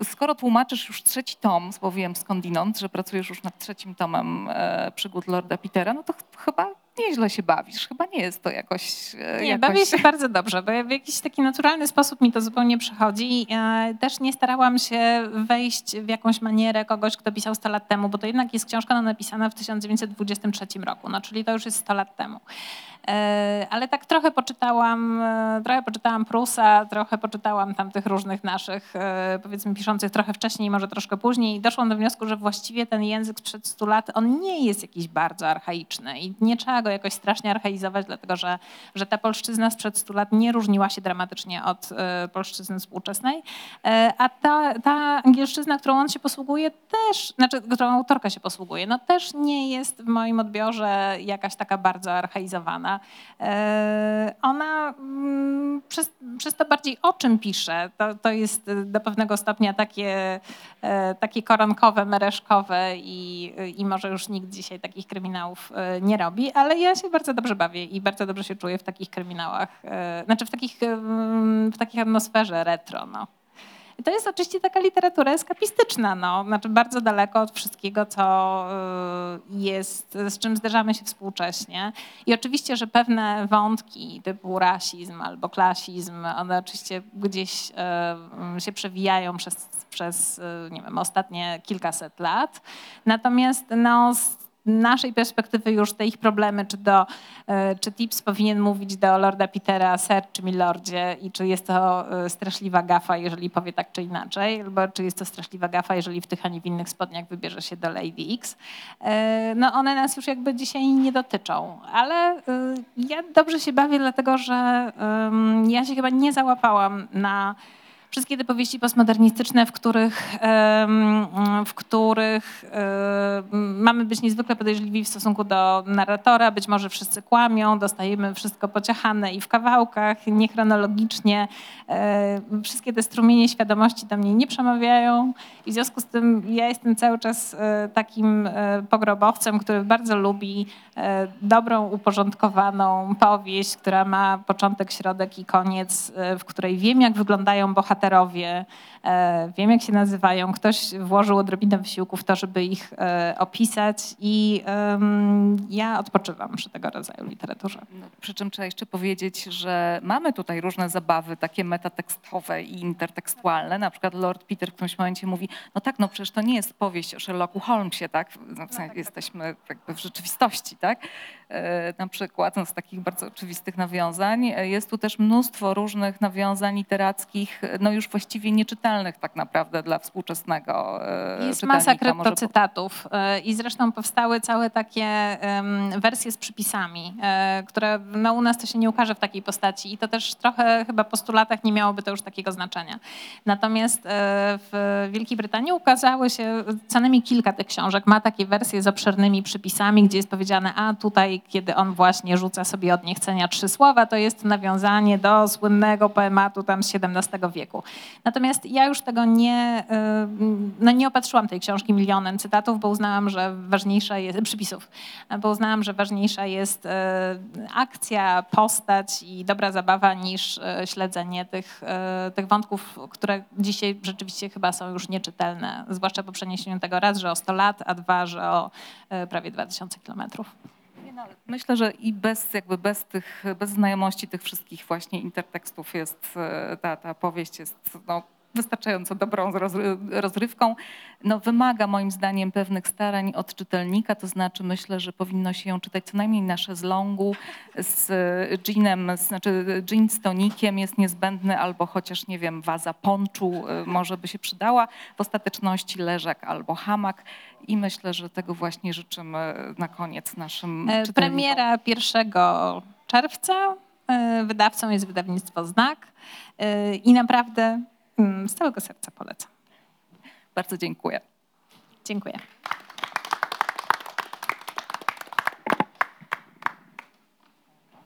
skoro tłumaczysz już trzeci tom, bo wiem skądinąd, że pracujesz już nad trzecim tomem e, przygód Lorda Petera, no to ch- chyba nieźle się bawisz. Chyba nie jest to jakoś... e, Nie, jakoś... bawię się bardzo dobrze, bo w jakiś taki naturalny sposób mi to zupełnie przychodzi. E, Też nie starałam się wejść w jakąś manierę kogoś, kto pisał 100 lat temu, bo to jednak jest książka no, napisana w 1923 roku, no, czyli to już jest 100 lat temu. E, Ale tak trochę poczytałam, e, trochę poczytałam Prusa, trochę poczytałam tam tych różnych naszych, e, powiedzmy piszących trochę wcześniej, może troszkę później i doszłam do wniosku, że właściwie ten język sprzed 100 lat, on nie jest jakiś bardzo archaiczny i nie trzeba go jakoś strasznie archaizować, dlatego że, że ta polszczyzna sprzed 100 lat nie różniła się dramatycznie od polszczyzny współczesnej, a ta, ta angielszczyzna, którą on się posługuje też, znaczy, którą autorka się posługuje, no też nie jest w moim odbiorze jakaś taka bardzo archaizowana. E, Ona mm, przez, przez to bardziej o czym pisze, to, to jest do pewnego stopnia takie, e, takie koronkowe, mereszkowe i, i może już nikt dzisiaj takich kryminałów e, nie robi, ale ja się bardzo dobrze bawię i bardzo dobrze się czuję w takich kryminałach, znaczy w, takich, em, w takiej atmosferze retro. No. I to jest oczywiście taka literatura eskapistyczna, no. znaczy bardzo daleko od wszystkiego, co y, jest, z czym zderzamy się współcześnie. I oczywiście, że pewne wątki typu rasizm albo klasizm, one oczywiście gdzieś y, się przewijają przez, przez y, nie wiem, ostatnie kilkaset lat. Natomiast no, naszej perspektywy już te ich problemy, czy, do, e, czy Tips powinien mówić do Lorda Petera Sir czy Milordzie i czy jest to e, straszliwa gafa, jeżeli powie tak czy inaczej, albo czy jest to straszliwa gafa, jeżeli w tych, a nie w innych spodniach wybierze się do Lady X. E, No one nas już jakby dzisiaj nie dotyczą, ale ja dobrze się bawię, dlatego że ja się chyba nie załapałam na wszystkie te powieści postmodernistyczne, w których, w których mamy być niezwykle podejrzliwi w stosunku do narratora, być może wszyscy kłamią, dostajemy wszystko pociachane i w kawałkach, niechronologicznie. Wszystkie te strumienie świadomości do mnie nie przemawiają i w związku z tym ja jestem cały czas e, takim e, pogrobowcem, który bardzo lubi e, dobrą, uporządkowaną powieść, która ma początek, środek i koniec, w której wiem, jak wyglądają bohaterowie, e, wiem, jak się nazywają. Ktoś włożył odrobinę wysiłku w to, żeby ich e, opisać i ja odpoczywam przy tego rodzaju literaturze. No, przy czym trzeba jeszcze powiedzieć, że mamy tutaj różne zabawy, takie metatekstowe i intertekstualne. Na przykład Lord Peter w którymś momencie mówi, no tak, no przecież to nie jest powieść o Sherlocku Holmesie, tak? No, w sensie jesteśmy jakby w rzeczywistości, tak? E, Na przykład no, z takich bardzo oczywistych nawiązań. E, Jest tu też mnóstwo różnych nawiązań literackich, no już właściwie nieczytelnych tak naprawdę dla współczesnego e, Jest masa kryptocytatów e, i zresztą powstały całe takie wersje z przypisami, e, które no, u nas to się nie ukaże w takiej postaci i to też trochę chyba po 100 latach nie miałoby to już takiego znaczenia. Natomiast e, w Wielkiej Brytanii ukazały się co najmniej kilka tych książek. Ma takie wersje z obszernymi przypisami, gdzie jest powiedziane, a tutaj, kiedy on właśnie rzuca sobie od niechcenia trzy słowa, to jest nawiązanie do słynnego poematu tam z XVII wieku. Natomiast ja już tego nie, y, no nie opatrzyłam tej książki milionem cytatów, bo uznałam, że ważniejsza jest, przypisów, bo uznałam, że ważniejsza jest y, akcja, postać i dobra zabawa niż y, śledzenie tych, tych wątków, które dzisiaj rzeczywiście chyba są już nieczytelne, zwłaszcza po przeniesieniu tego raz, że o 100 lat, a dwa, że o prawie 2000 kilometrów. No, Myślę, że i bez, jakby bez, tych, bez znajomości tych wszystkich właśnie intertekstów jest e, ta, ta powieść jest no, wystarczająco dobrą rozry- rozrywką. No, wymaga moim zdaniem pewnych starań od czytelnika, to znaczy myślę, że powinno się ją czytać co najmniej na szezlongu z ginem, z- znaczy gin z tonikiem jest niezbędny albo chociaż nie wiem, waza ponczu e, może by się przydała. W ostateczności leżak albo hamak i myślę, że tego właśnie życzymy na koniec naszym E, czytelnikom. Premiera 1 czerwca. E, Wydawcą jest wydawnictwo Znak. E, I naprawdę z całego serca polecam. Bardzo dziękuję. Dziękuję.